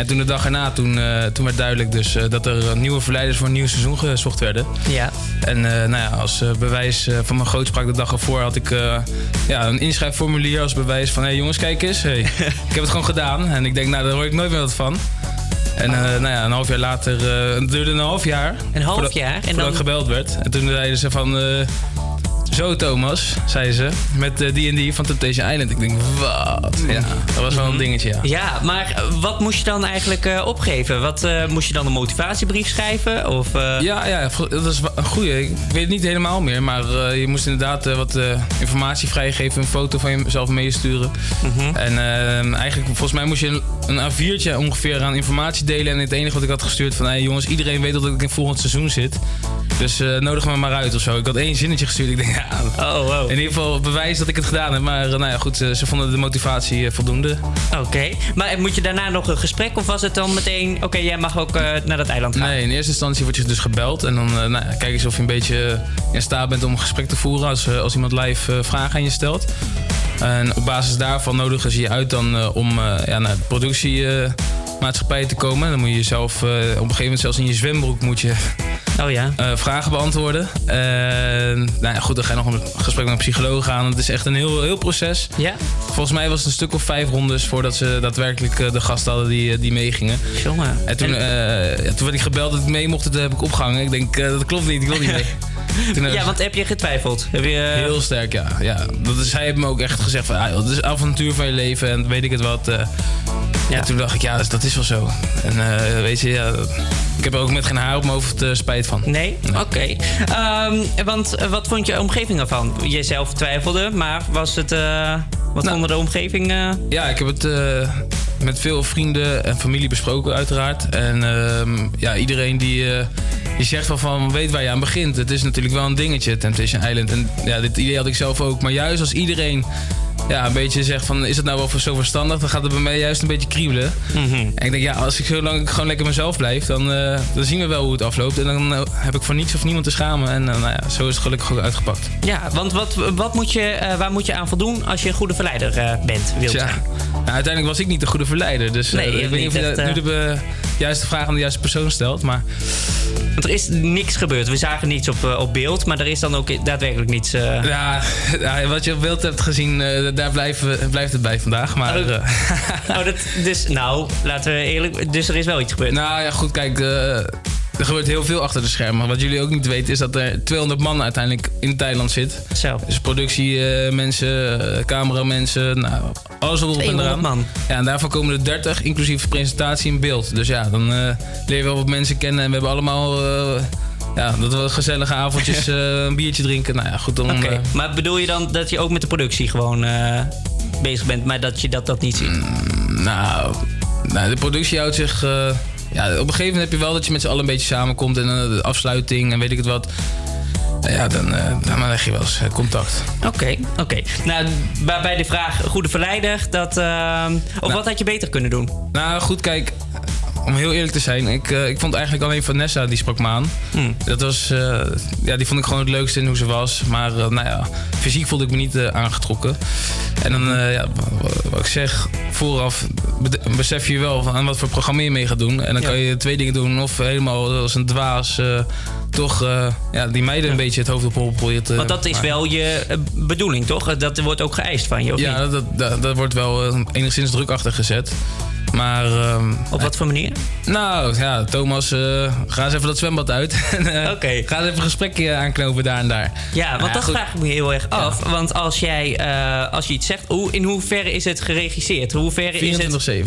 En toen de dag erna, toen, eh, toen werd duidelijk dus, eh, dat er nieuwe verleiders voor een nieuw seizoen gezocht werden. Ja. En eh, nou ja, als bewijs van mijn grootspraak de dag ervoor had ik ja, een inschrijfformulier als bewijs van... hé hey, jongens, kijk eens, hey, ik heb het gewoon gedaan. En ik denk, nou, daar hoor ik nooit meer wat van. En eh, nou ja, een half jaar later, het duurde een half jaar. Een half voordat- jaar? En Voordat dan- ik gebeld werd. En toen zeiden ze van... zo Thomas, zei ze, met eh, die en die van Temptation Island. Ik denk, wat? Ja, dat was wel een dingetje, ja. Ja, maar eh, wat moest je dan eigenlijk eh, opgeven? Wat, moest je dan een motivatiebrief schrijven? Of, Ja, ja, dat is een goeie. Ik weet het niet helemaal meer, maar je moest inderdaad wat informatie vrijgeven, een foto van jezelf meesturen. En eh, eigenlijk, volgens mij moest je een, een A4'tje ongeveer aan informatie delen. En het enige wat ik had gestuurd van, hey, jongens, iedereen weet dat ik in volgend seizoen zit. Dus nodig me maar uit of zo. Ik had één zinnetje gestuurd. Ik denk, ja, Oh, in ieder geval bewijs dat ik het gedaan heb. Maar eh, nou ja, goed, ze vonden de motivatie eh, voldoende. Oké, maar moet je daarna nog een gesprek of was het dan meteen... oké, jij mag ook eh, naar dat eiland gaan? Nee, in eerste instantie word je dus gebeld. En dan nou, kijk eens of je een beetje in staat bent om een gesprek te voeren. Als, als iemand live vragen aan je stelt. En op basis daarvan nodigen ze je uit dan om ja, naar de productiemaatschappij te komen. En dan moet je jezelf op een gegeven moment zelfs in je zwembroek moet je oh, ja. vragen beantwoorden. En nou ja, goed, dan ga je nog een gesprek met een psycholoog aan. Het is echt een heel, heel proces. Ja? Volgens mij was het een stuk of vijf rondes voordat ze daadwerkelijk eh, de gasten hadden die, eh, die meegingen. Jongen. En toen, eh, toen werd ik gebeld dat ik mee mocht, dat heb ik opgehangen. Ik denk, eh, dat klopt niet, ik wil niet mee. Toen, eh, Ja, want heb je getwijfeld? Heb je, eh, Heel sterk, ja. ja. Dat is, zij hebben me ook echt gezegd van, ah, joh, het is avontuur van je leven en weet ik het wat. En toen dacht ik, ja, dat is wel zo. En eh, weet je, ja, ik heb er ook met geen haar op mijn hoofd eh, spijt van. Nee? Oké. Ehm, want eh, wat vond je omgeving ervan? Jezelf twijfelde, maar was het... wat vonden de omgeving... Ja, ik heb het met veel vrienden en familie besproken uiteraard. En ehm, ja, iedereen die, die zegt wel van, weet waar je aan begint. Het is natuurlijk wel een dingetje, Temptation Island. En ja, dit idee had ik zelf ook. Maar juist als iedereen ja, een beetje zegt van, is het nou wel voor zo verstandig? Dan gaat het bij mij juist een beetje kriebelen. En ik denk, ja, als ik zo lang gewoon lekker mezelf blijf, dan, eh, dan zien we wel hoe het afloopt. En dan eh, heb ik voor niets of niemand te schamen. En eh, nou ja, zo is het gelukkig ook uitgepakt. Ja, want wat, wat moet je, waar moet je aan voldoen als je een goede verleider bent, wilt zijn? Nou, uiteindelijk was ik niet de goede verleider. Dus Nee, ik weet niet of je nu de juiste vraag aan de juiste persoon stelt. Maar Want er is niks gebeurd. We zagen niets op, op beeld, maar er is dan ook daadwerkelijk niets... ja, ja, wat je op beeld hebt gezien, daar blijven, blijft het bij vandaag. Maar, Oh, eh, oh, dat, dus, nou, laten we eerlijk... Dus er is wel iets gebeurd. nou ja, goed, kijk. eh, er gebeurt heel veel achter de schermen. Wat jullie ook niet weten is dat er 200 man uiteindelijk in Thailand zit. Zo. Dus productiemensen, uh, cameramensen, nou, alles wat erop en 200 eraan. man. Ja, en daarvan komen er 30, inclusief presentatie in beeld. Dus ja, dan eh, leer je wel wat mensen kennen. En we hebben allemaal... eh, ja, dat we gezellige avondjes eh, een biertje drinken. Nou ja, goed dan... Oké, eh, maar bedoel je dan dat je ook met de productie gewoon eh, bezig bent, maar dat je dat, dat niet ziet? Nou, nou, de productie houdt zich. ja, op een gegeven moment heb je wel dat je met z'n allen een beetje samenkomt en de afsluiting en weet ik het wat. Nou ja, dan, dan leg je wel eens contact. Oké, oké. Nou, bij bij de vraag goede verleider, dat, of wat had je beter kunnen doen? Nou goed, kijk, om heel eerlijk te zijn, ik, eh, ik vond eigenlijk alleen Vanessa die sprak me aan. Dat was, eh, ja, die vond ik gewoon het leukste in hoe ze was. Maar eh, nou ja, fysiek voelde ik me niet aangetrokken. En dan, ja, wat, ik zeg, vooraf besef je wel aan wat voor programma je mee gaat doen. En dan kan je twee dingen doen, of helemaal als een dwaas toch ja, die meiden een beetje het hoofd op hol probeert te Want dat is wel je bedoeling, toch? Dat wordt ook geëist van je, of Ja, niet? dat, dat, dat wordt wel enigszins druk achter gezet. Maar... ehm, Op wat voor manier? Nou, ja, Thomas, eh, ga eens even dat zwembad uit. Oké. Ga eens even een gesprekje aanknopen daar en daar. Ja, want dat goed. vraag ik me heel erg af. Want als jij eh, als je iets zegt, hoe, in hoeverre is het geregisseerd? Hoe ver is het... 24-7.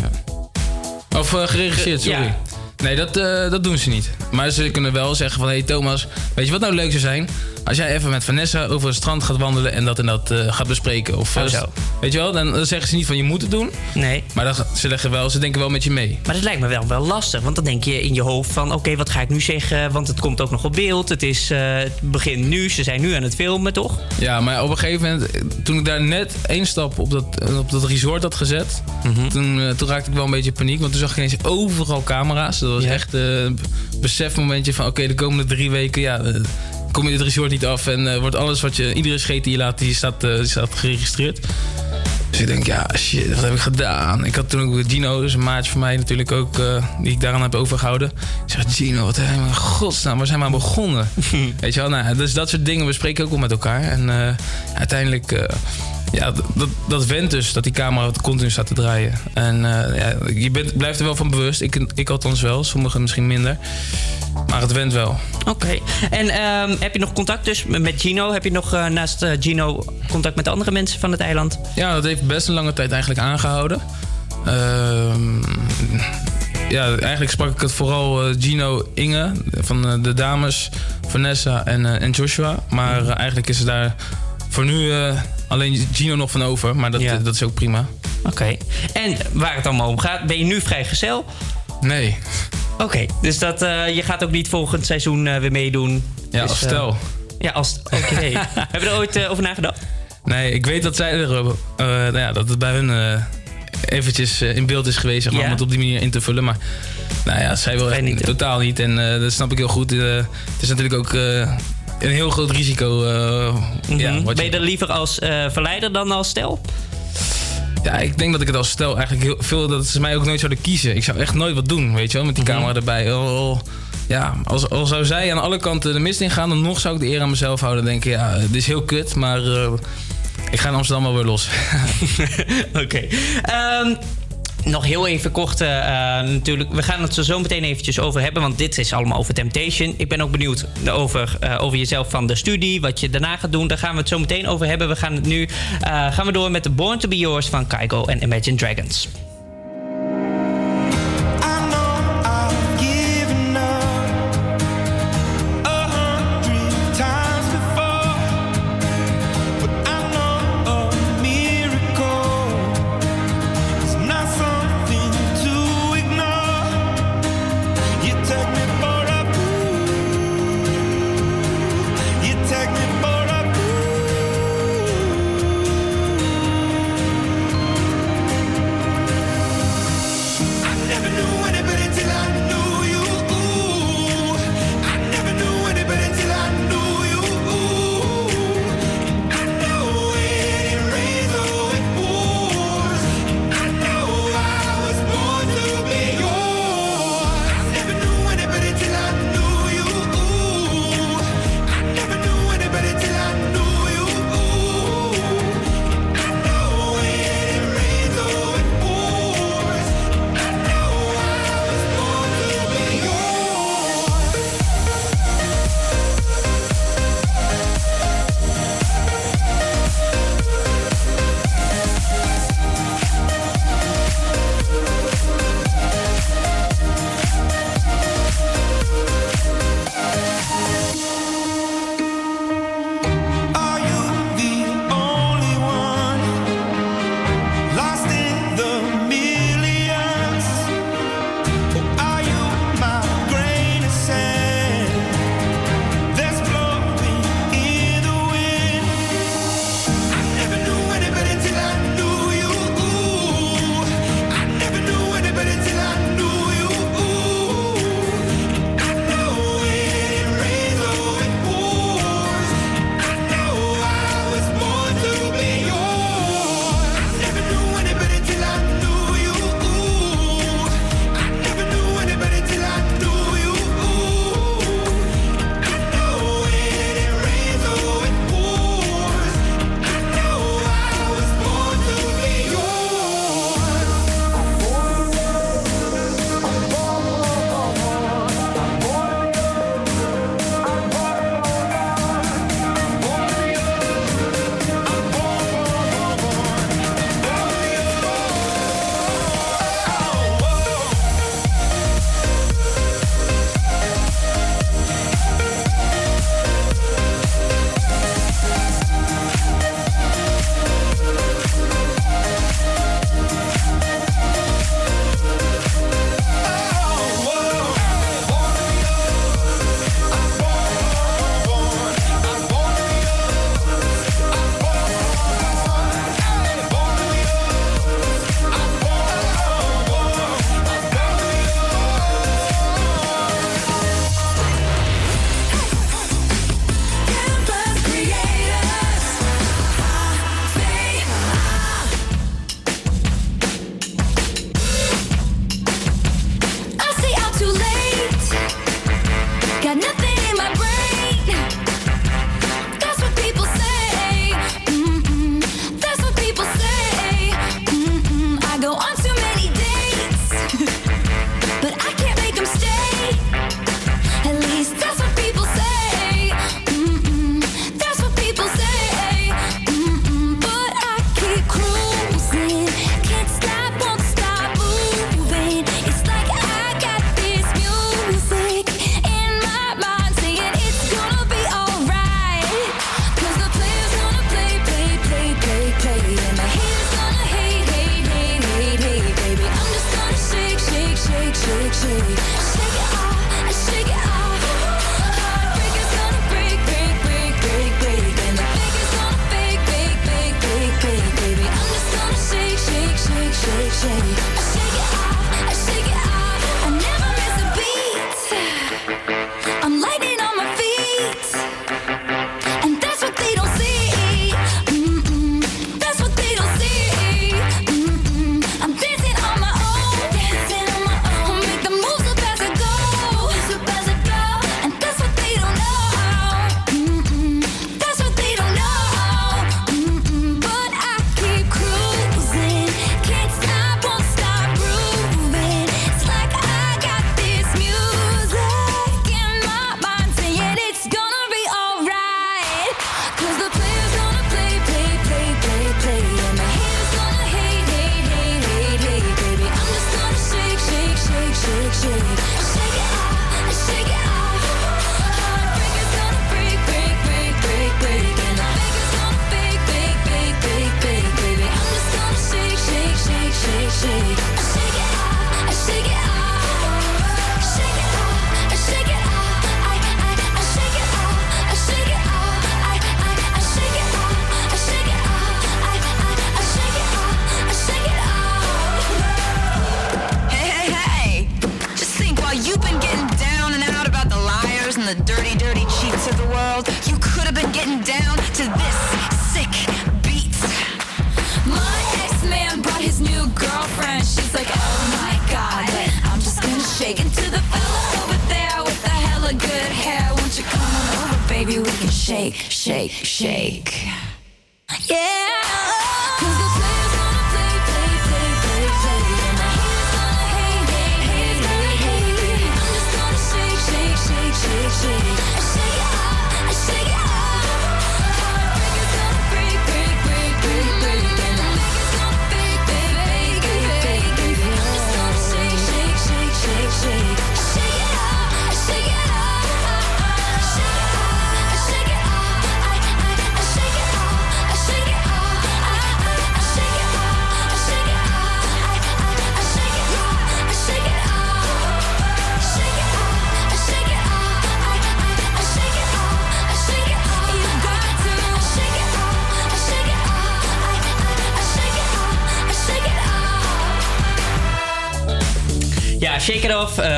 Of eh, geregisseerd, Ja. sorry. Nee, dat, eh, dat doen ze niet. Maar ze kunnen wel zeggen van... Hé hey Thomas, weet je wat nou leuk zou zijn? Als jij even met Vanessa over het strand gaat wandelen... en dat en dat eh, gaat bespreken. Of, Oh, eh, zo. Weet je wel, dan, zeggen ze niet van je moet het doen. Nee. Maar dan, ze, leggen wel, ze denken wel met je mee. Maar dat lijkt me wel, wel lastig. Want dan denk je in je hoofd van... oké, wat ga ik nu zeggen? Want het komt ook nog op beeld. Het, is, eh, het begint nu. Ze zijn nu aan het filmen, toch? Ja, maar op een gegeven moment, toen ik daar net één stap op dat, op dat resort had gezet, Mhm. toen, toen raakte ik wel een beetje paniek. Want toen zag ik ineens overal camera's. Dat was echt een besefmomentje van: oké, de komende drie weken, ja, kom je dit resort niet af en eh, wordt alles wat je, iedere scheet die je laat, die staat, eh, die staat geregistreerd. Dus ik denk, ja, shit, wat heb ik gedaan? Ik had toen ook Gino, dus een maatje van mij natuurlijk ook, eh, die ik daaraan heb overgehouden. Ik zeg, Gino, wat hebben we in godsnaam, waar zijn we aan begonnen? Weet je wel, nou, dus dat soort dingen bespreken we ook wel met elkaar. En uiteindelijk, ja, dat, dat went dus, dat die camera continu staat te draaien. En eh, ja, je bent, blijft er wel van bewust, ik, ik althans wel, sommigen misschien minder. Maar het went wel. Oké. En ehm, heb je nog contact dus met Gino? Heb je nog eh, naast eh, Gino contact met andere mensen van het eiland? Ja, dat heeft best een lange tijd eigenlijk aangehouden. Ehm, ja, eigenlijk sprak ik het vooral Gino, Inge van de dames, Vanessa en, en Joshua. Maar eigenlijk is er daar voor nu eh, alleen Gino nog van over. Maar dat, Ja. dat is ook prima. Oké. En waar het allemaal om gaat, ben je nu vrijgezel? Nee. Oké, dus dat, eh, je gaat ook niet volgend seizoen eh, weer meedoen? Ja, Dus, als eh, stel. ja, als Oké. Heb je er ooit eh, over nagedacht? Nee, ik weet dat zij er, eh, nou ja, dat het bij hun eh, eventjes eh, in beeld is geweest zeg maar, Ja. om het op die manier in te vullen. Maar nou ja, zij wil echt totaal niet. En eh, dat snap ik heel goed. Eh, het is natuurlijk ook eh, een heel groot risico. eh, ja, Mhm. wat Ben je er liever als eh, verleider dan als stel? Ja, ik denk dat ik het als stel eigenlijk heel veel... dat ze mij ook nooit zouden kiezen. Ik zou echt nooit wat doen, weet je wel, met die camera erbij. Oh, ja, als, als zou zij aan alle kanten de mist ingaan... dan nog zou ik de eer aan mezelf houden. denken, ja, dit is heel kut, maar eh, ik ga in Amsterdam wel weer los. Oké. Ehm, nog heel even kort eh, eh, natuurlijk. We gaan het er zo meteen eventjes over hebben. Want dit is allemaal over Temptation. Ik ben ook benieuwd over, eh, over jezelf van de studie. Wat je daarna gaat doen. Daar gaan we het zo meteen over hebben. We gaan het nu gaan we door met de Born to be Yours van Kygo en Imagine Dragons.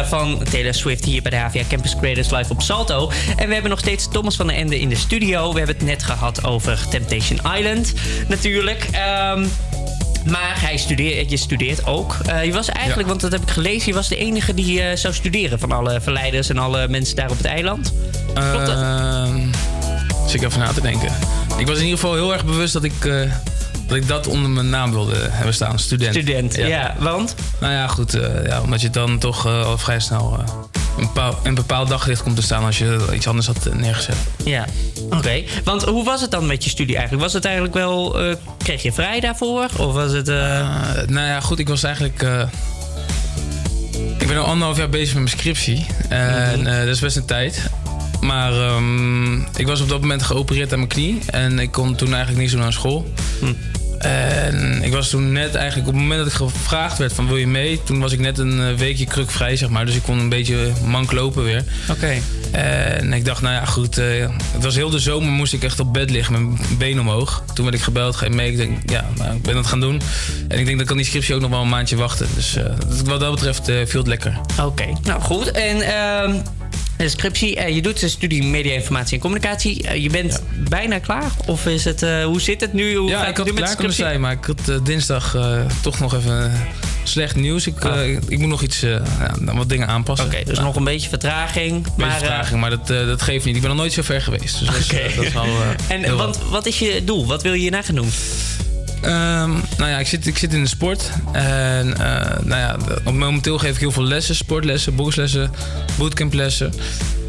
Van Taylor Swift hier bij de HVA Campus Creators Live op Salto. En we hebben nog steeds Thomas van den Ende in de studio. We hebben het net gehad over Temptation Island natuurlijk. Ehm, maar hij studeert, je studeert ook. Eh, je was eigenlijk, want dat heb ik gelezen, je was de enige die eh, zou studeren van alle verleiders en alle mensen daar op het eiland. Klopt dat? Ehm, zit ik even na te denken. Ik was in ieder geval heel erg bewust dat ik, eh, dat, ik dat onder mijn naam wilde hebben staan. Student. Student, ja. Want? Nou ja, goed. eh, ja, omdat je dan toch eh, al vrij snel eh, een, een bepaald daglicht komt te staan als je iets anders had neergezet. Ja, oké. Want hoe was het dan met je studie eigenlijk? Was het eigenlijk wel... eh, kreeg je vrij daarvoor? Of was het... nou ja, goed. Ik was eigenlijk... ik ben al anderhalf jaar bezig met mijn scriptie. En Mhm. dat is best een tijd. Maar ehm, ik was op dat moment geopereerd aan mijn knie. En ik kon toen eigenlijk niet zo naar school. Hm. En ik was toen net eigenlijk op het moment dat ik gevraagd werd van wil je mee? Toen was ik net een eh, weekje krukvrij zeg maar. Dus ik kon een beetje mank lopen weer. Oké. En ik dacht nou ja goed. eh, het was heel de zomer moest ik echt op bed liggen met mijn been omhoog. Toen werd ik gebeld, ga je mee? Ik denk ja, nou, ik ben dat gaan doen. En ik denk dat kan die scriptie ook nog wel een maandje wachten. Dus eh, wat dat betreft eh, viel het lekker. Oké, nou goed. En de scriptie, eh, je doet de studie media, informatie en communicatie. Eh, je bent bijna klaar? Of is het, eh, hoe zit het nu? Hoe ja, gaat ik het had met klaar kunnen zijn, maar ik had dinsdag toch nog even slecht nieuws. Ik, eh, ik moet nog iets, wat dingen aanpassen. Oké, dus nog een beetje vertraging. Een beetje vertraging, maar dat, dat geeft niet. Ik ben nog nooit zo ver geweest. Dus dat, is, Oké. eh, dat is en want, wat is je doel? Wat wil je hierna gaan doen? Ehm, nou ja, ik zit, ik zit in de sport. En eh, nou ja, op- momenteel geef ik heel veel lessen. Sportlessen, boxlessen, bootcamplessen.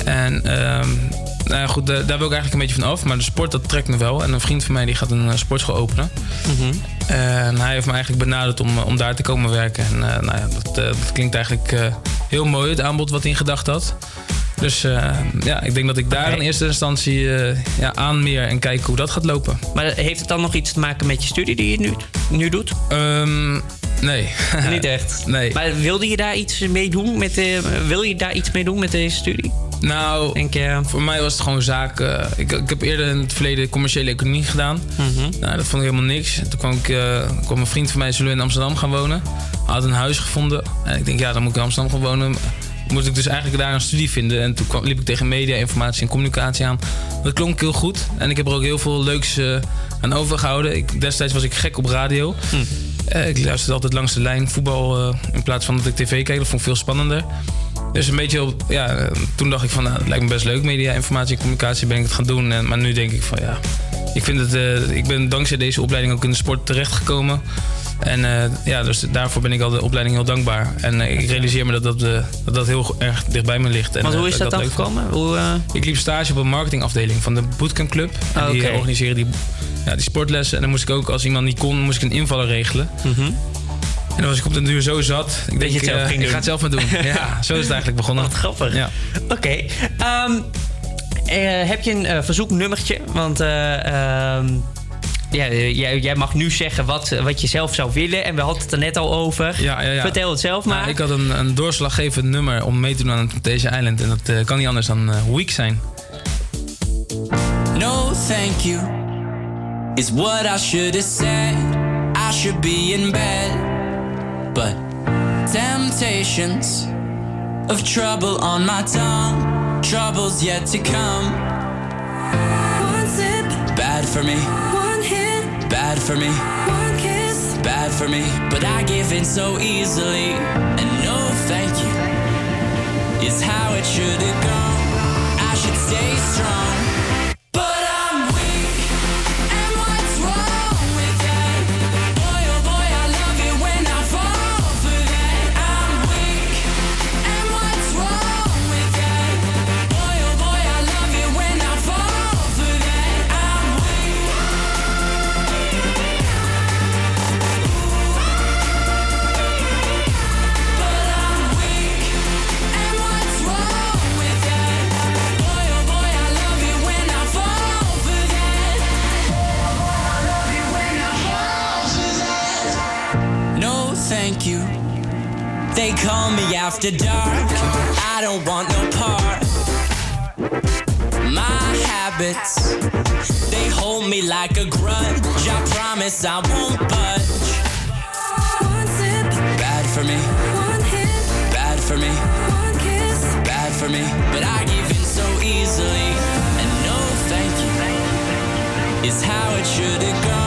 En ehm, nou ja, goed, daar, daar wil ik eigenlijk een beetje van af. Maar de sport, dat trekt me wel. En een vriend van mij die gaat een eh, sportschool openen. Mhm. En hij heeft me eigenlijk benaderd om, om daar te komen werken. En eh, nou ja, dat, dat klinkt eigenlijk heel mooi, het aanbod wat hij in gedachten had. Dus eh, ja, ik denk dat ik daar in eerste instantie eh, ja, aanmeer en kijk hoe dat gaat lopen. Maar heeft het dan nog iets te maken met je studie die je nu, nu doet? Ehm, Nee. Niet echt? Nee. Maar wilde je daar iets mee doen? Met, de, wil je daar iets mee doen met deze studie? Nou, Denk je... voor mij was het gewoon zaak. eh, ik, ik heb eerder in het verleden commerciële economie gedaan. Mhm. Nou, dat vond ik helemaal niks. En toen kwam, ik, kwam een vriend van mij, zullen we in Amsterdam gaan wonen. Hij had een huis gevonden. En ik denk, ja, dan moet ik in Amsterdam gaan wonen. Moest ik dus eigenlijk daar een studie vinden. En toen kwam, liep ik tegen media, informatie en communicatie aan. Dat klonk heel goed. En ik heb er ook heel veel leuks eh, aan overgehouden. Ik, destijds was ik gek op radio. Eh, ik luisterde altijd langs de lijn voetbal eh, in plaats van dat ik tv keek. Dat vond ik veel spannender. Dus een beetje, op, ja, toen dacht ik van, nou, het lijkt me best leuk, media, informatie en communicatie ben ik het gaan doen. En, maar nu denk ik van, ja, ik vind het, ik ben dankzij deze opleiding ook in de sport terechtgekomen. En eh, ja, dus daarvoor ben ik al de opleiding heel dankbaar. En eh, ik realiseer me dat dat, eh, dat, dat heel erg dichtbij me ligt. En, Want hoe is ik dat dan gekomen? Hoe, Ik liep stage op een marketingafdeling van de Bootcamp Club. En Ah, die organiseren die, ja, die sportlessen. En dan moest ik ook, als iemand niet kon, moest ik een invaller regelen. En dan was ik op den duur zo zat. Ik denk, je het zelf ging ik doen. ga het zelf maar doen. ja, zo is het eigenlijk begonnen. Wat grappig. Ja. Oké. ehm, eh, heb je een verzoeknummertje? Want eh, ehm, ja, eh, jij, jij mag nu zeggen wat, wat je zelf zou willen. En we hadden het er net al over. Ja, ja, ja. Vertel het zelf maar. Nou, ik had een, een doorslaggevend nummer om mee te doen aan Temptation Island. En dat eh, kan niet anders dan eh, Weak zijn. No, thank you, is what I should have said. I should be in bed, but temptations of trouble on my tongue, troubles yet to come. Bad for me, bad for me, one kiss. bad for me, but I give in so easily. And no, thank you, is how it should have gone. I should stay strong. After dark. I don't want no part. My habits, they hold me like a grudge. I promise I won't budge. One sip, Bad for me, one hit, bad for me, one kiss. bad for me. But I give in so easily. And no, thank you, is how it should have gone.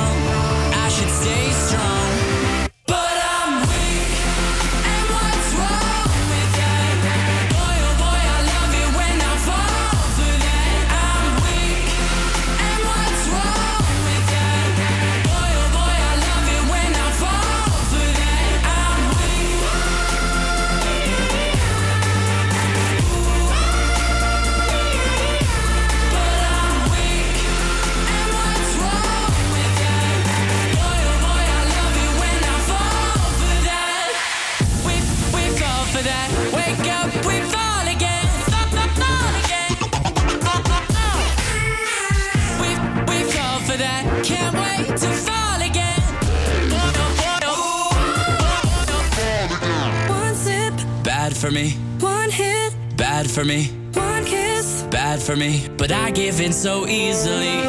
But I give in so easily.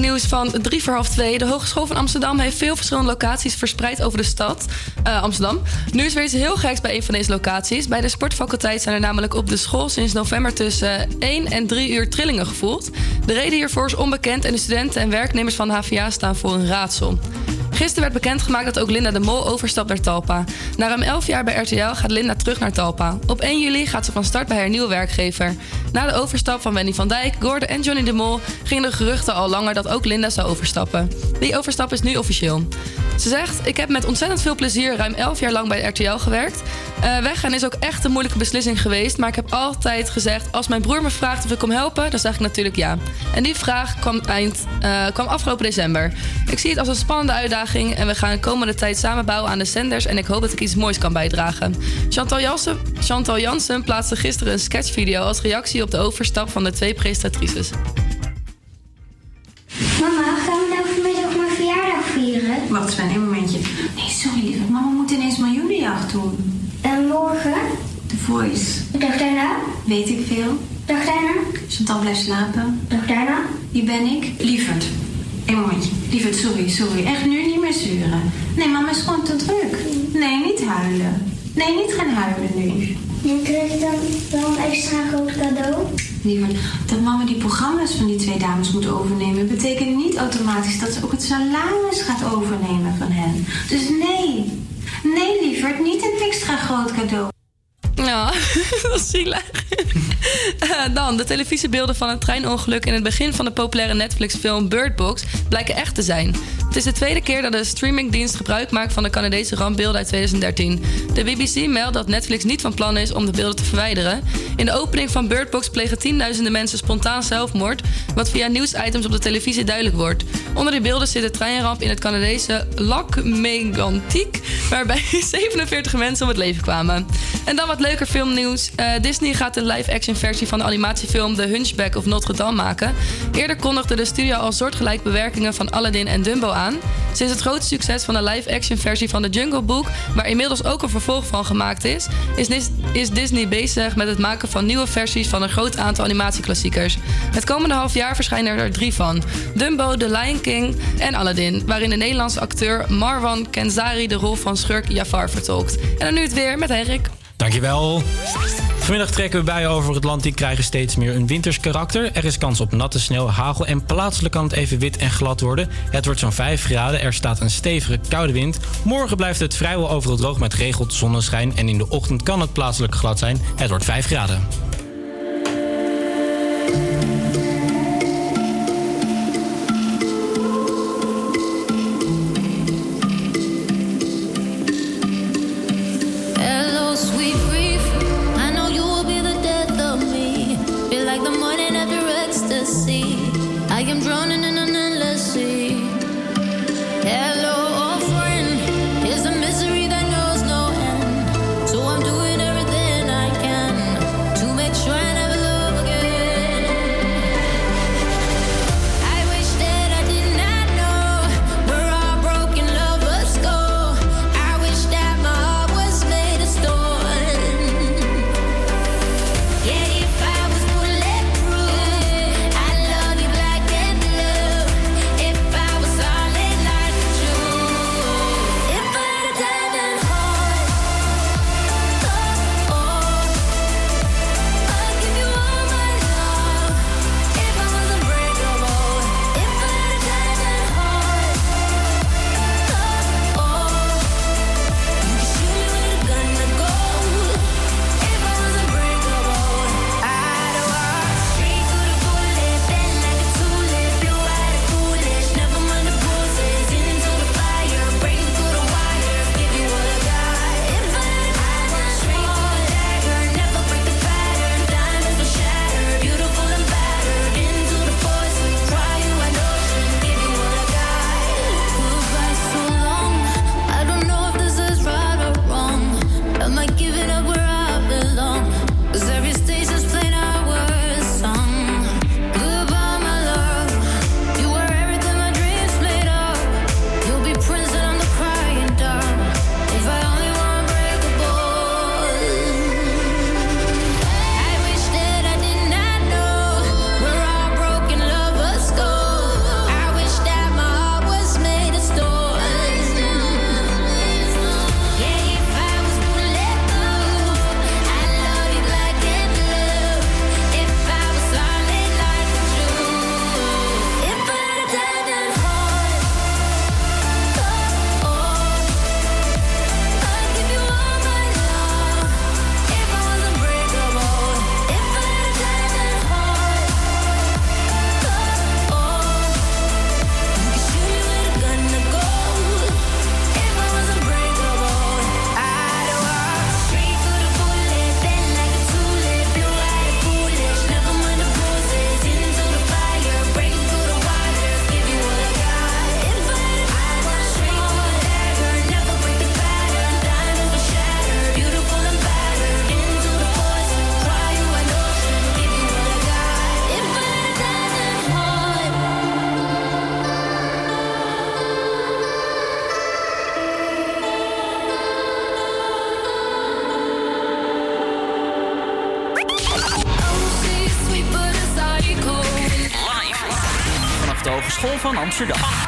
Nieuws van drie voor half twee. De Hogeschool van Amsterdam heeft veel verschillende locaties verspreid over de stad eh, Amsterdam. Nu is weer heel geks bij een van deze locaties. Bij de sportfaculteit zijn er namelijk op de school sinds november tussen 1 en 3 uur trillingen gevoeld. De reden hiervoor is onbekend en de studenten en werknemers van de HVA staan voor een raadsel. Gisteren werd bekendgemaakt dat ook Linda de Mol overstapt naar Talpa. Na ruim 11 jaar bij RTL gaat Linda terug naar Talpa. Op 1 juli gaat ze van start bij haar nieuwe werkgever. Na de overstap van Wendy van Dijk, Gordon en Johnny de Mol gingen de geruchten al langer dat ook Linda zou overstappen. Die overstap is nu officieel. Ze zegt: Ik heb met ontzettend veel plezier ruim 11 jaar lang bij RTL gewerkt. Eh, weggaan is ook echt een moeilijke beslissing geweest. Maar ik heb altijd gezegd: Als mijn broer me vraagt of ik kom helpen, dan zeg ik natuurlijk ja. En die vraag kwam, eind, eh, kwam afgelopen december. Ik zie het als een spannende uitdaging en we gaan de komende tijd samenbouwen aan de zenders. En ik hoop dat ik iets moois kan bijdragen. Chantal Jansen, Chantal Jansen plaatste gisteren een sketchvideo als reactie op de overstap van de twee presentatrices. Verjaardag vieren? Wacht eens, een momentje. Nee, sorry. Mama moet ineens miljoenenjacht doen. En morgen? The Voice. Dag daarna? Weet ik veel. Dag daarna? Chantal blijft slapen. Dag daarna? Wie ben ik? Lieverd. Een momentje. Lieverd, sorry, sorry. Echt nu niet meer zeuren. Nee, mama is gewoon te druk. Nee, niet huilen. Nee, niet gaan huilen nu. En krijg ik dan wel een extra groot cadeau? Dat mama die programma's van die twee dames moet overnemen... betekent niet automatisch dat ze ook het salaris gaat overnemen van hen. Dus nee. Nee, lieverd, niet een extra groot cadeau. Ja, dat is zielig. Eh, dan, de televisiebeelden van het treinongeluk in het begin van de populaire Netflix-film Bird Box blijken echt te zijn. Het is de tweede keer dat de streamingdienst gebruik maakt van de Canadese rampbeelden uit 2013. De BBC meldt dat Netflix niet van plan is om de beelden te verwijderen. In de opening van Bird Box plegen tienduizenden mensen spontaan zelfmoord, wat via nieuwsitems op de televisie duidelijk wordt. Onder die beelden zit de treinramp in het Canadese Lac Mégantic, waarbij 47 mensen om het leven kwamen. En dan wat leuker filmnieuws. Eh, Disney gaat een live-action versie van de animatiefilm The Hunchback of Notre Dame maken. Eerder kondigde de studio al soortgelijk bewerkingen van Aladdin en Dumbo aan. Sinds het grote succes van de live-action versie van The Jungle Book, waar inmiddels ook een vervolg van gemaakt is, is, is Disney bezig met het maken van nieuwe versies van een groot aantal animatieklassiekers. Het komende half jaar verschijnen er drie van: Dumbo, The Lion King en Aladdin, waarin de Nederlandse acteur Marwan Kenzari de rol van schurk Jafar vertolkt. En dan nu het weer met Henrik. Dankjewel. Vanmiddag trekken we buien over het land. Die krijgen steeds meer een winters karakter. Er is kans op natte sneeuw, hagel en plaatselijk kan het even wit en glad worden. Het wordt zo'n 5 graden. Er staat een stevige koude wind. Morgen blijft het vrijwel overal droog met geregeld zonneschijn. En in de ochtend kan het plaatselijk glad zijn. Het wordt 5 graden. Hogeschool van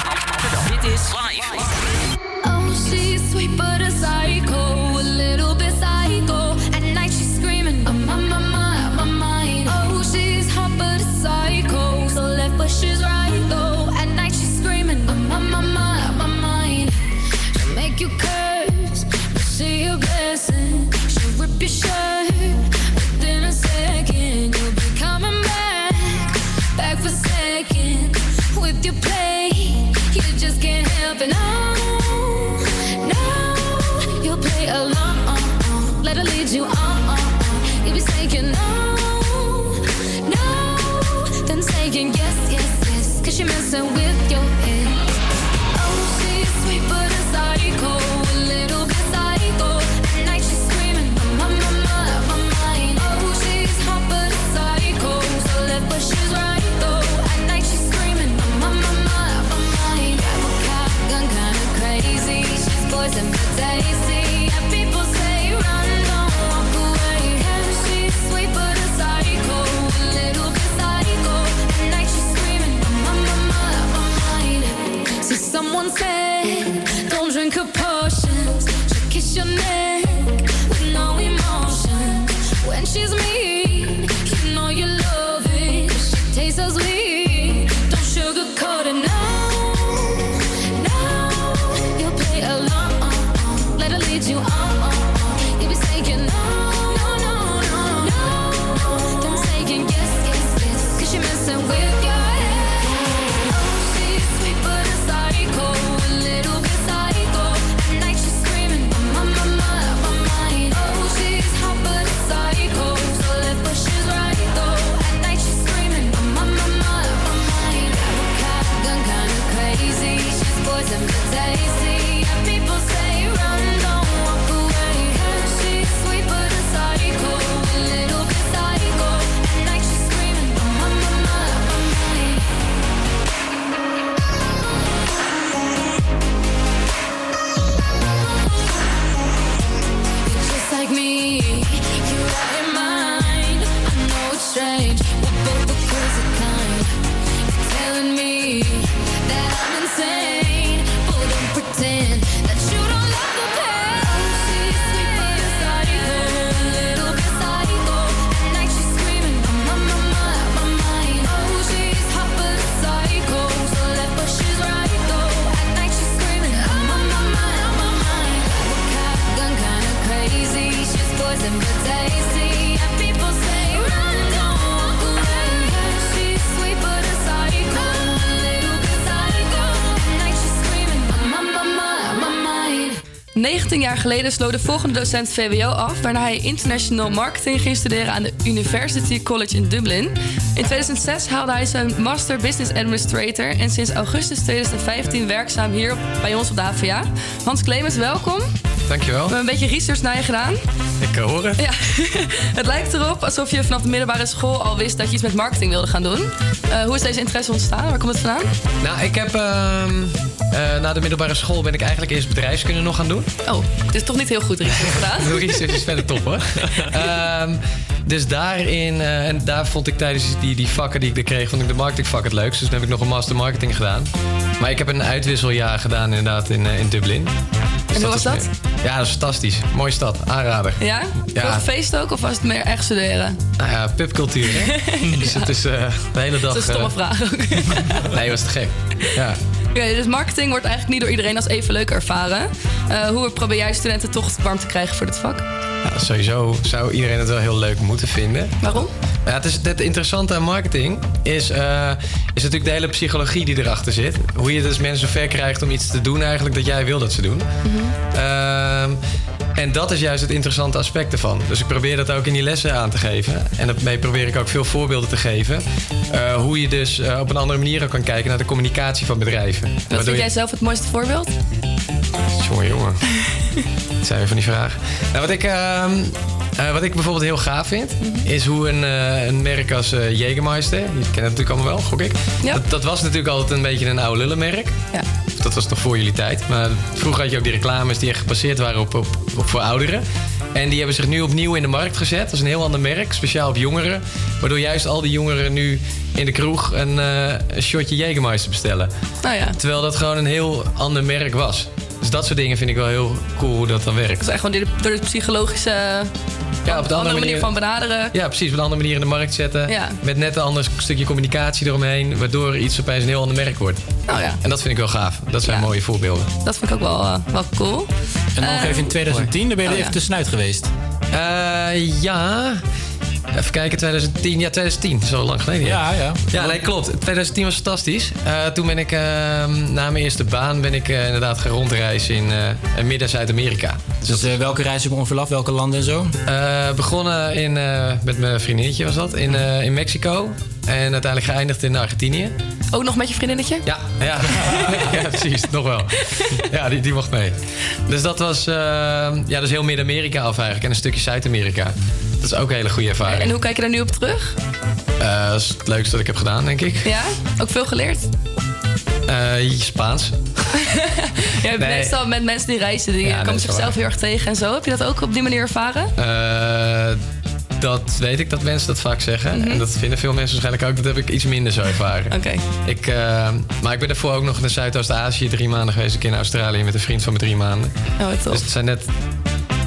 jaar geleden sloot de volgende docent VWO af, waarna hij international marketing ging studeren aan de University College in Dublin. In 2006 haalde hij zijn Master Business Administrator en sinds augustus 2015 werkzaam hier bij ons op de HVA. Hans Clemens, welkom. Dankjewel. We hebben een beetje research naar je gedaan. Ik eh, hoor het. Ja, het lijkt erop alsof je vanaf de middelbare school al wist dat je iets met marketing wilde gaan doen. Eh, hoe is deze interesse ontstaan? Waar komt het vandaan? Nou, ik heb ehm, eh, na de middelbare school ben ik eigenlijk eerst bedrijfskunde nog gaan doen. Oh, het is toch niet heel goed research gedaan? De research is verder top hoor. Ehm, dus daarin, eh, en daar vond ik tijdens die, die vakken die ik er kreeg, vond ik de marketingvak het leukst. Dus toen heb ik nog een master marketing gedaan. Maar ik heb een uitwisseljaar gedaan inderdaad in, eh, in Dublin. En hoe was dat? meer- Ja, dat is fantastisch. Mooie stad, aanrader. Ja? Ja. Veel gefeest ook of was het meer echt studeren? Nou ja, pubcultuur hè. Dus het is eh, de hele dag... Dat is een stomme eh, vraag ook. Nee, was te gek. Ja. Oké, dus marketing wordt eigenlijk niet door iedereen als even leuk ervaren. Eh, hoe probeer jij studenten toch warm te krijgen voor dit vak? Sowieso zou iedereen het wel heel leuk moeten vinden. Waarom? Ja, het, is, het interessante aan marketing is, eh, is natuurlijk de hele psychologie die erachter zit. Hoe je dus mensen ver krijgt om iets te doen eigenlijk dat jij wil dat ze doen. Ehm, en dat is juist het interessante aspect ervan. Dus ik probeer dat ook in die lessen aan te geven. En daarmee probeer ik ook veel voorbeelden te geven. eh, hoe je dus eh, op een andere manier ook kan kijken naar de communicatie van bedrijven. Wat Waardoor vind je- jij zelf het mooiste voorbeeld? Jongen, jongen. Dat zijn weer van die vragen. Nou, wat, ik, ehm, eh, wat ik bijvoorbeeld heel gaaf vind, is hoe een, een merk als eh Jägermeister, die kennen het natuurlijk allemaal wel, gok ik. Dat, dat was natuurlijk altijd een beetje een oude lullenmerk. Ja. Dat was nog voor jullie tijd. Maar vroeger had je ook die reclames die echt gebaseerd waren op, op, op voor ouderen. En die hebben zich nu opnieuw in de markt gezet. Dat is een heel ander merk, speciaal op jongeren. Waardoor juist al die jongeren nu in de kroeg een, eh, een shotje Jägermeister bestellen. Nou ja. Terwijl dat gewoon een heel ander merk was. Dus dat soort dingen vind ik wel heel cool hoe dat dan werkt. Het is echt gewoon door de, psychologische Ja, op de andere manier van benaderen. Ja, precies. Op een andere manier in de markt zetten. Ja. Met net een ander stukje communicatie eromheen. Waardoor iets opeens een heel ander merk wordt. Nou ja. En dat vind ik wel gaaf. Dat zijn mooie voorbeelden. Dat vind ik ook wel, eh, wel cool. En dan nog Eh, even in 2010, daar ben je oh er even ja. tussenuit geweest. Eh, ja. Even kijken, 2010. Ja, 2010. Zo lang geleden. Ja, ja. Ja, nee, klopt. 2010 was fantastisch. Eh, toen ben ik, eh, na mijn eerste baan, ben ik eh, inderdaad gaan rondreizen in eh, Midden- en Zuid-Amerika. Dus welke reis heb je ongeveer af? Welke landen en zo? Eh, begonnen in, eh, met mijn vriendinnetje was dat, in, eh, in Mexico. En uiteindelijk geëindigd in Argentinië. Ook nog met je vriendinnetje? Ja, ja. ja precies, nog wel. Ja, die, die mocht mee. Dus dat was eh, ja, is heel Midden-Amerika af eigenlijk en een stukje Zuid-Amerika. Dat is ook een hele goede ervaring. En hoe kijk je daar nu op terug? Eh, dat is het leukste dat ik heb gedaan, denk ik. Ja? Ook veel geleerd? Eh, Spaans. Ja, Nee. meestal met mensen die reizen, die Ja, komen zichzelf waar. heel erg tegen en zo. Heb je dat ook op die manier ervaren? Eh, dat weet ik dat mensen dat vaak zeggen. En dat vinden veel mensen waarschijnlijk ook. Dat heb ik iets minder zo ervaren. Mhm. Oké. Ik, eh, maar ik ben daarvoor ook nog naar Zuidoost-Azië drie maanden geweest. Ik in Australië met een vriend van me drie maanden. Oh, wat tof. Dus het zijn net...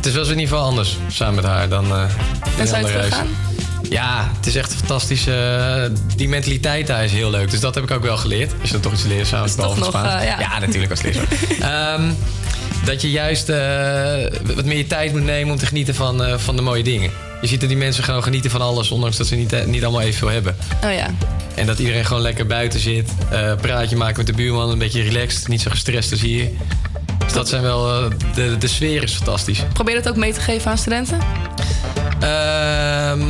Het is wel eens in ieder geval anders samen met haar dan eh in En andere reizen. Ja, het is echt fantastisch. eh, die mentaliteit daar is heel leuk. Dus dat heb ik ook wel geleerd. Als je dan toch iets leert samen, behalve het Spaans. eh, ja. natuurlijk als leerzaam. Ehm, dat je juist wat meer je tijd moet nemen om te genieten van, van de mooie dingen. Je ziet dat die mensen gewoon genieten van alles, ondanks dat ze niet, niet allemaal evenveel hebben. Oh ja. En dat iedereen gewoon lekker buiten zit. praatje maken met de buurman, een beetje relaxed. Niet zo gestrest als hier. Dus dat zijn wel... eh, de, de sfeer is fantastisch. Probeer dat ook mee te geven aan studenten? Ehm,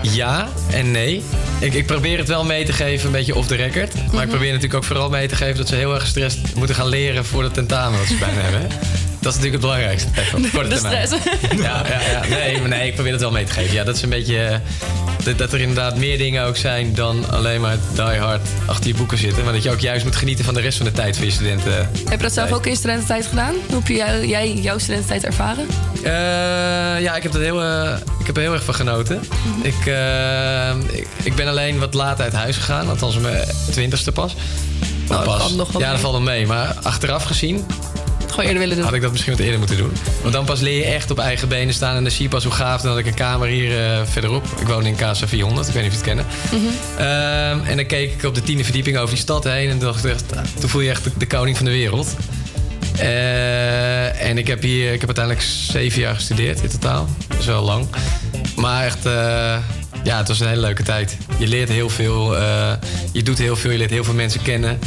ja en nee. Ik, ik probeer het wel mee te geven, een beetje off the record. Maar Mhm. ik probeer natuurlijk ook vooral mee te geven dat ze heel erg gestrest moeten gaan leren voor het tentamen wat ze bijna hebben. Dat is natuurlijk het belangrijkste. Even korte De termijn. stress. Ja, ja, ja. Nee, nee, ik probeer het wel mee te geven. Ja, dat is een beetje. Dat, dat er inderdaad meer dingen ook zijn dan alleen maar die hard achter je boeken zitten. Maar dat je ook juist moet genieten van de rest van de tijd van je studenten. Heb je dat zelf ook in je studententijd gedaan? Hoe heb jij jouw studententijd ervaren? Eh, ja, ik heb, er heel, eh, ik heb er heel erg van genoten. ik, eh, ik, ik ben alleen wat laat uit huis gegaan, althans mijn twintigste pas. Dat pas. nog ja, dat valt nog mee. Maar achteraf gezien Gewoon eerder willen doen. had ik dat misschien wat eerder moeten doen. Want dan pas leer je echt op eigen benen staan. En dan zie je pas hoe gaaf. Dan had ik een kamer hier eh, verderop. Ik woon in KSA 400, ik weet niet of je het kennen. Mhm. Ehm, en dan keek ik op de tiende verdieping over die stad heen. En toen dacht echt, ah, toen voel je echt de, de koning van de wereld. Eh, en ik heb hier, ik heb uiteindelijk zeven jaar gestudeerd in totaal. Dat is wel lang. Maar echt, eh, ja, het was een hele leuke tijd. Je leert heel veel, je doet heel veel, je leert heel veel mensen kennen.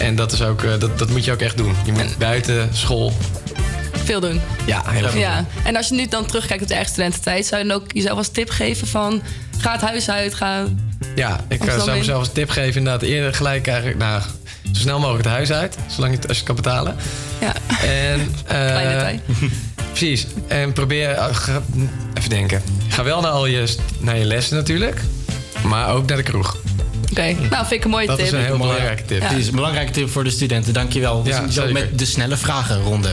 En dat, is ook, eh, dat, dat moet je ook echt doen. Je moet buiten school. Veel doen. Ja, heel veel. Ja. En als je nu dan terugkijkt op de eigen studententijd, zou je dan ook jezelf als tip geven van ga het huis uit, ga. Ja, ik eh, Amsterdam zou mezelf als tip geven inderdaad eerder gelijk eigenlijk, nou, zo snel mogelijk het huis uit, zolang je het, als je het kan betalen. Ja. En, Klein detail. Precies. En probeer, ga- even denken. Ga wel naar al je, naar je lessen natuurlijk, maar ook naar de kroeg. Oké, nou vind ik een mooie Dat tip. is een heel belangrijke tip. Die is een belangrijke tip voor de studenten. Dankjewel. Ja, Dus zo zeker. met de snelle vragenronde.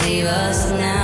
Save us now.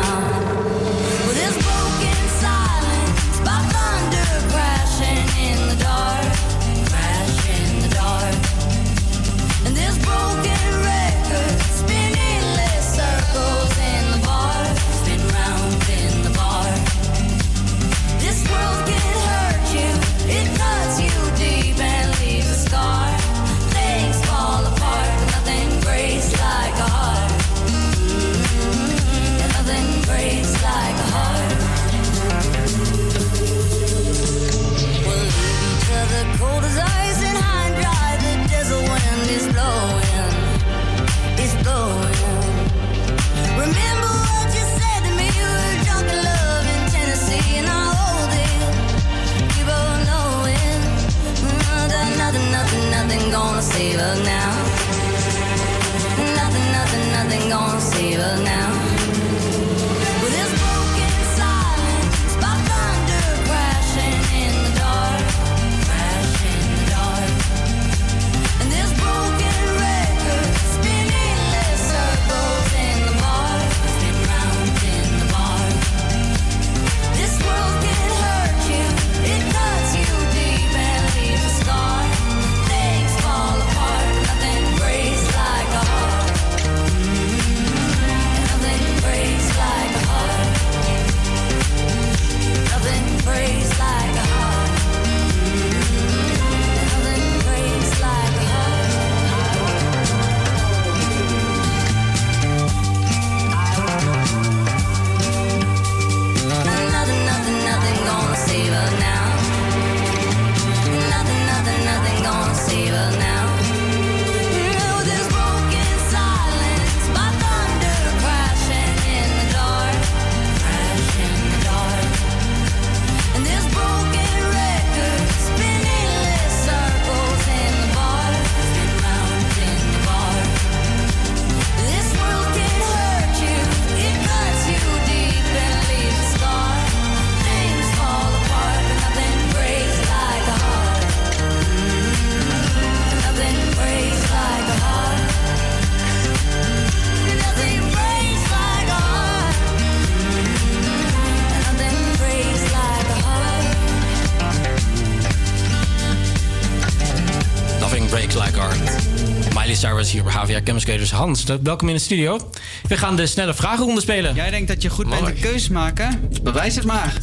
Chemistry Hans, welkom in de studio. We gaan de snelle vragenronde spelen. Jij denkt dat je goed bent in keuzes maken? Bewijs het maar.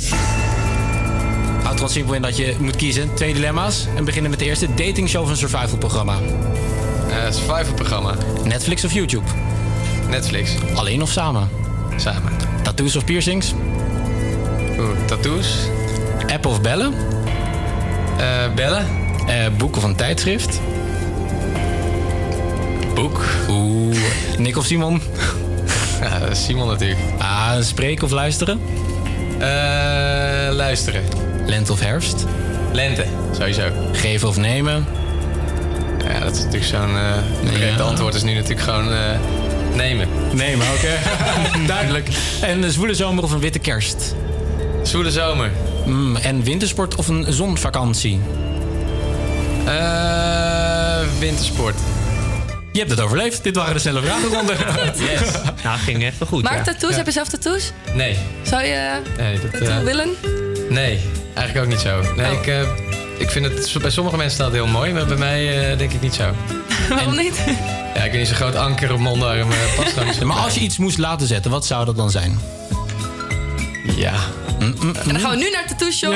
Houdt er wat simpel in dat je moet kiezen. Twee dilemma's. En beginnen met de eerste. Dating show of een survival programma? survival programma. Netflix of YouTube? Netflix. Alleen of samen? Samen. Tattoos of piercings? Oeh, tattoos. App of bellen? Eh, bellen. boek of een tijdschrift? Boek. Oeh. Nick of Simon? Ja, Simon natuurlijk. Ah, spreken of luisteren? Eh, luisteren. Lente of herfst? Lente, sowieso. Geven of nemen? Ja, dat is natuurlijk zo'n... eh Het antwoord is nu natuurlijk gewoon eh, nemen. Nemen, oké. Duidelijk. En een zwoele zomer of een witte kerst? Zwoele zomer. Mm, en wintersport of een zonvakantie? Eh, wintersport. Je hebt het overleefd. Dit waren de snelle vragenronde. Yes. Nou, ging echt wel goed. Maar ja. tattoos, heb je zelf tattoos? Nee. Zou je Nee, dat, tattoo eh, willen? nee, eigenlijk ook niet zo. Nee, ik, eh, ik vind het... Bij sommige mensen staat heel mooi, maar bij mij eh, denk ik niet zo. Waarom niet? Ja, ik weet niet, zo'n groot anker op eh, past gewoon niet zo maar bij. als je iets moest laten zetten, wat zou dat dan zijn? Ja. En dan gaan we nu naar de tattoo shop.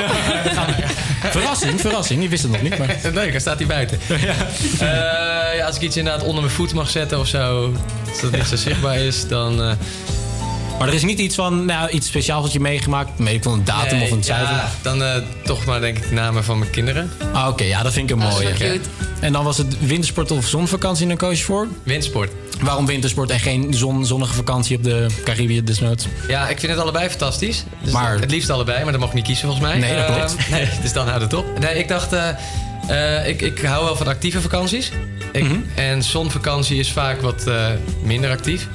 Verrassing, verrassing. Je wist het nog niet, maar... Leuk, hij staat hier buiten. Eh, ja, als ik iets inderdaad onder mijn voet mag zetten of zo, als dat niet zo zichtbaar is, dan... eh, Maar er is niet iets van, nou, iets speciaals wat je meegemaakt, weet ik van een datum nee, of een cijfer? Ja, dan eh, toch maar denk ik de namen van mijn kinderen. Ah, Oké, ja, dat vind ik een mooie. En dan was het wintersport of zonvakantie en dan koos je voor? Windsport. Waarom wintersport en geen zon, zonnige vakantie op de Caribië desnoods? Ja, ik vind het allebei fantastisch. Dus Maar- Het liefst allebei, maar dat mag ik niet kiezen volgens mij. Nee, dat Eh, klopt. nee, dus dan houdt het op. Nee, ik dacht, eh, eh, ik, ik hou wel van actieve vakanties. Ik, Mhm. En zonvakantie is vaak wat minder actief.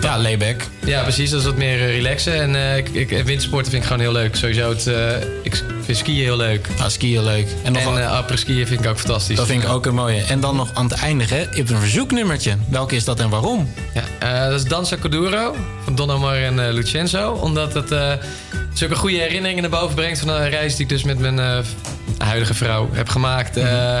Dat ja, layback. Ja, precies. Dat is wat meer eh, relaxen. En eh, ik, ik, wintersporten vind ik gewoon heel leuk. Sowieso, het, eh, ik vind skiën heel leuk. Ja, skiën leuk. En, En, nog eh après-skiën vind ik ook fantastisch. Dat vind ik ook een mooie. En dan nog aan het eindigen, je hebt een verzoeknummertje. Welke is dat en waarom? Ja, eh, dat is Danza Coduro van Don Omar en eh, Lucenzo. Omdat het eh, zulke goede herinneringen naar boven brengt van een reis die ik dus met mijn eh, huidige vrouw heb gemaakt eh,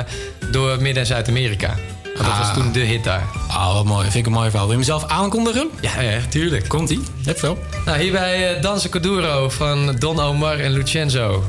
door Midden- en Zuid-Amerika. Dat was Ah. toen de hit daar. Ah, wat mooi. Vind ik een mooi verhaal. Wil je mezelf aankondigen? Ja, ja tuurlijk. Komt-ie. Heb veel. Nou, hierbij eh, Danza Coduro van Don Omar en Lucenzo.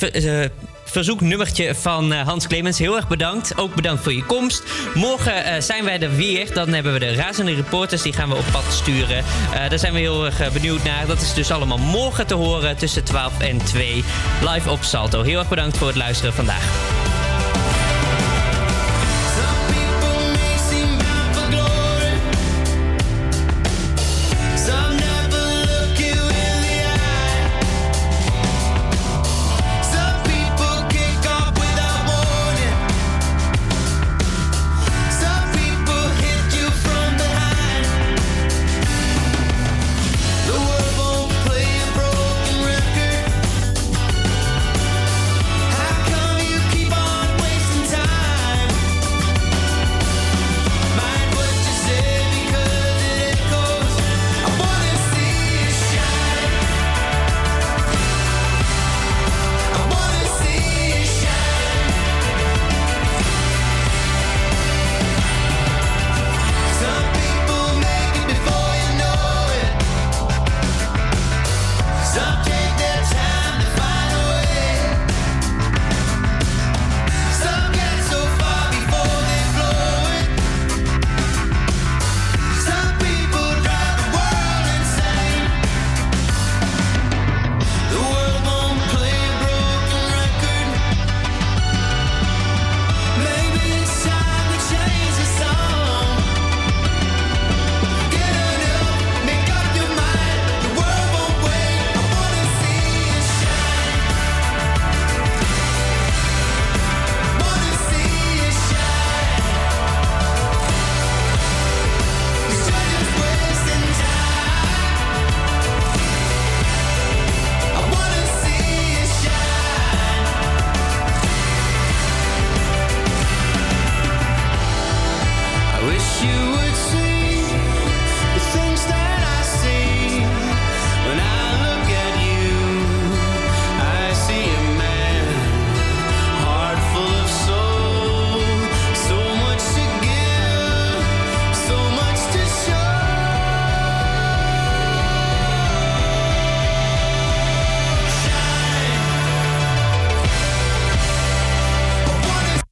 Eh, verzoeknummertje van eh, Hans Clemens. Heel erg bedankt. Ook bedankt voor je komst. Morgen eh, zijn wij er weer. Dan hebben we de razende reporters. Die gaan we op pad sturen. Eh, daar zijn we heel erg benieuwd naar. Dat is dus allemaal morgen te horen tussen 12 en 2. Live op Salto. Heel erg bedankt voor het luisteren vandaag.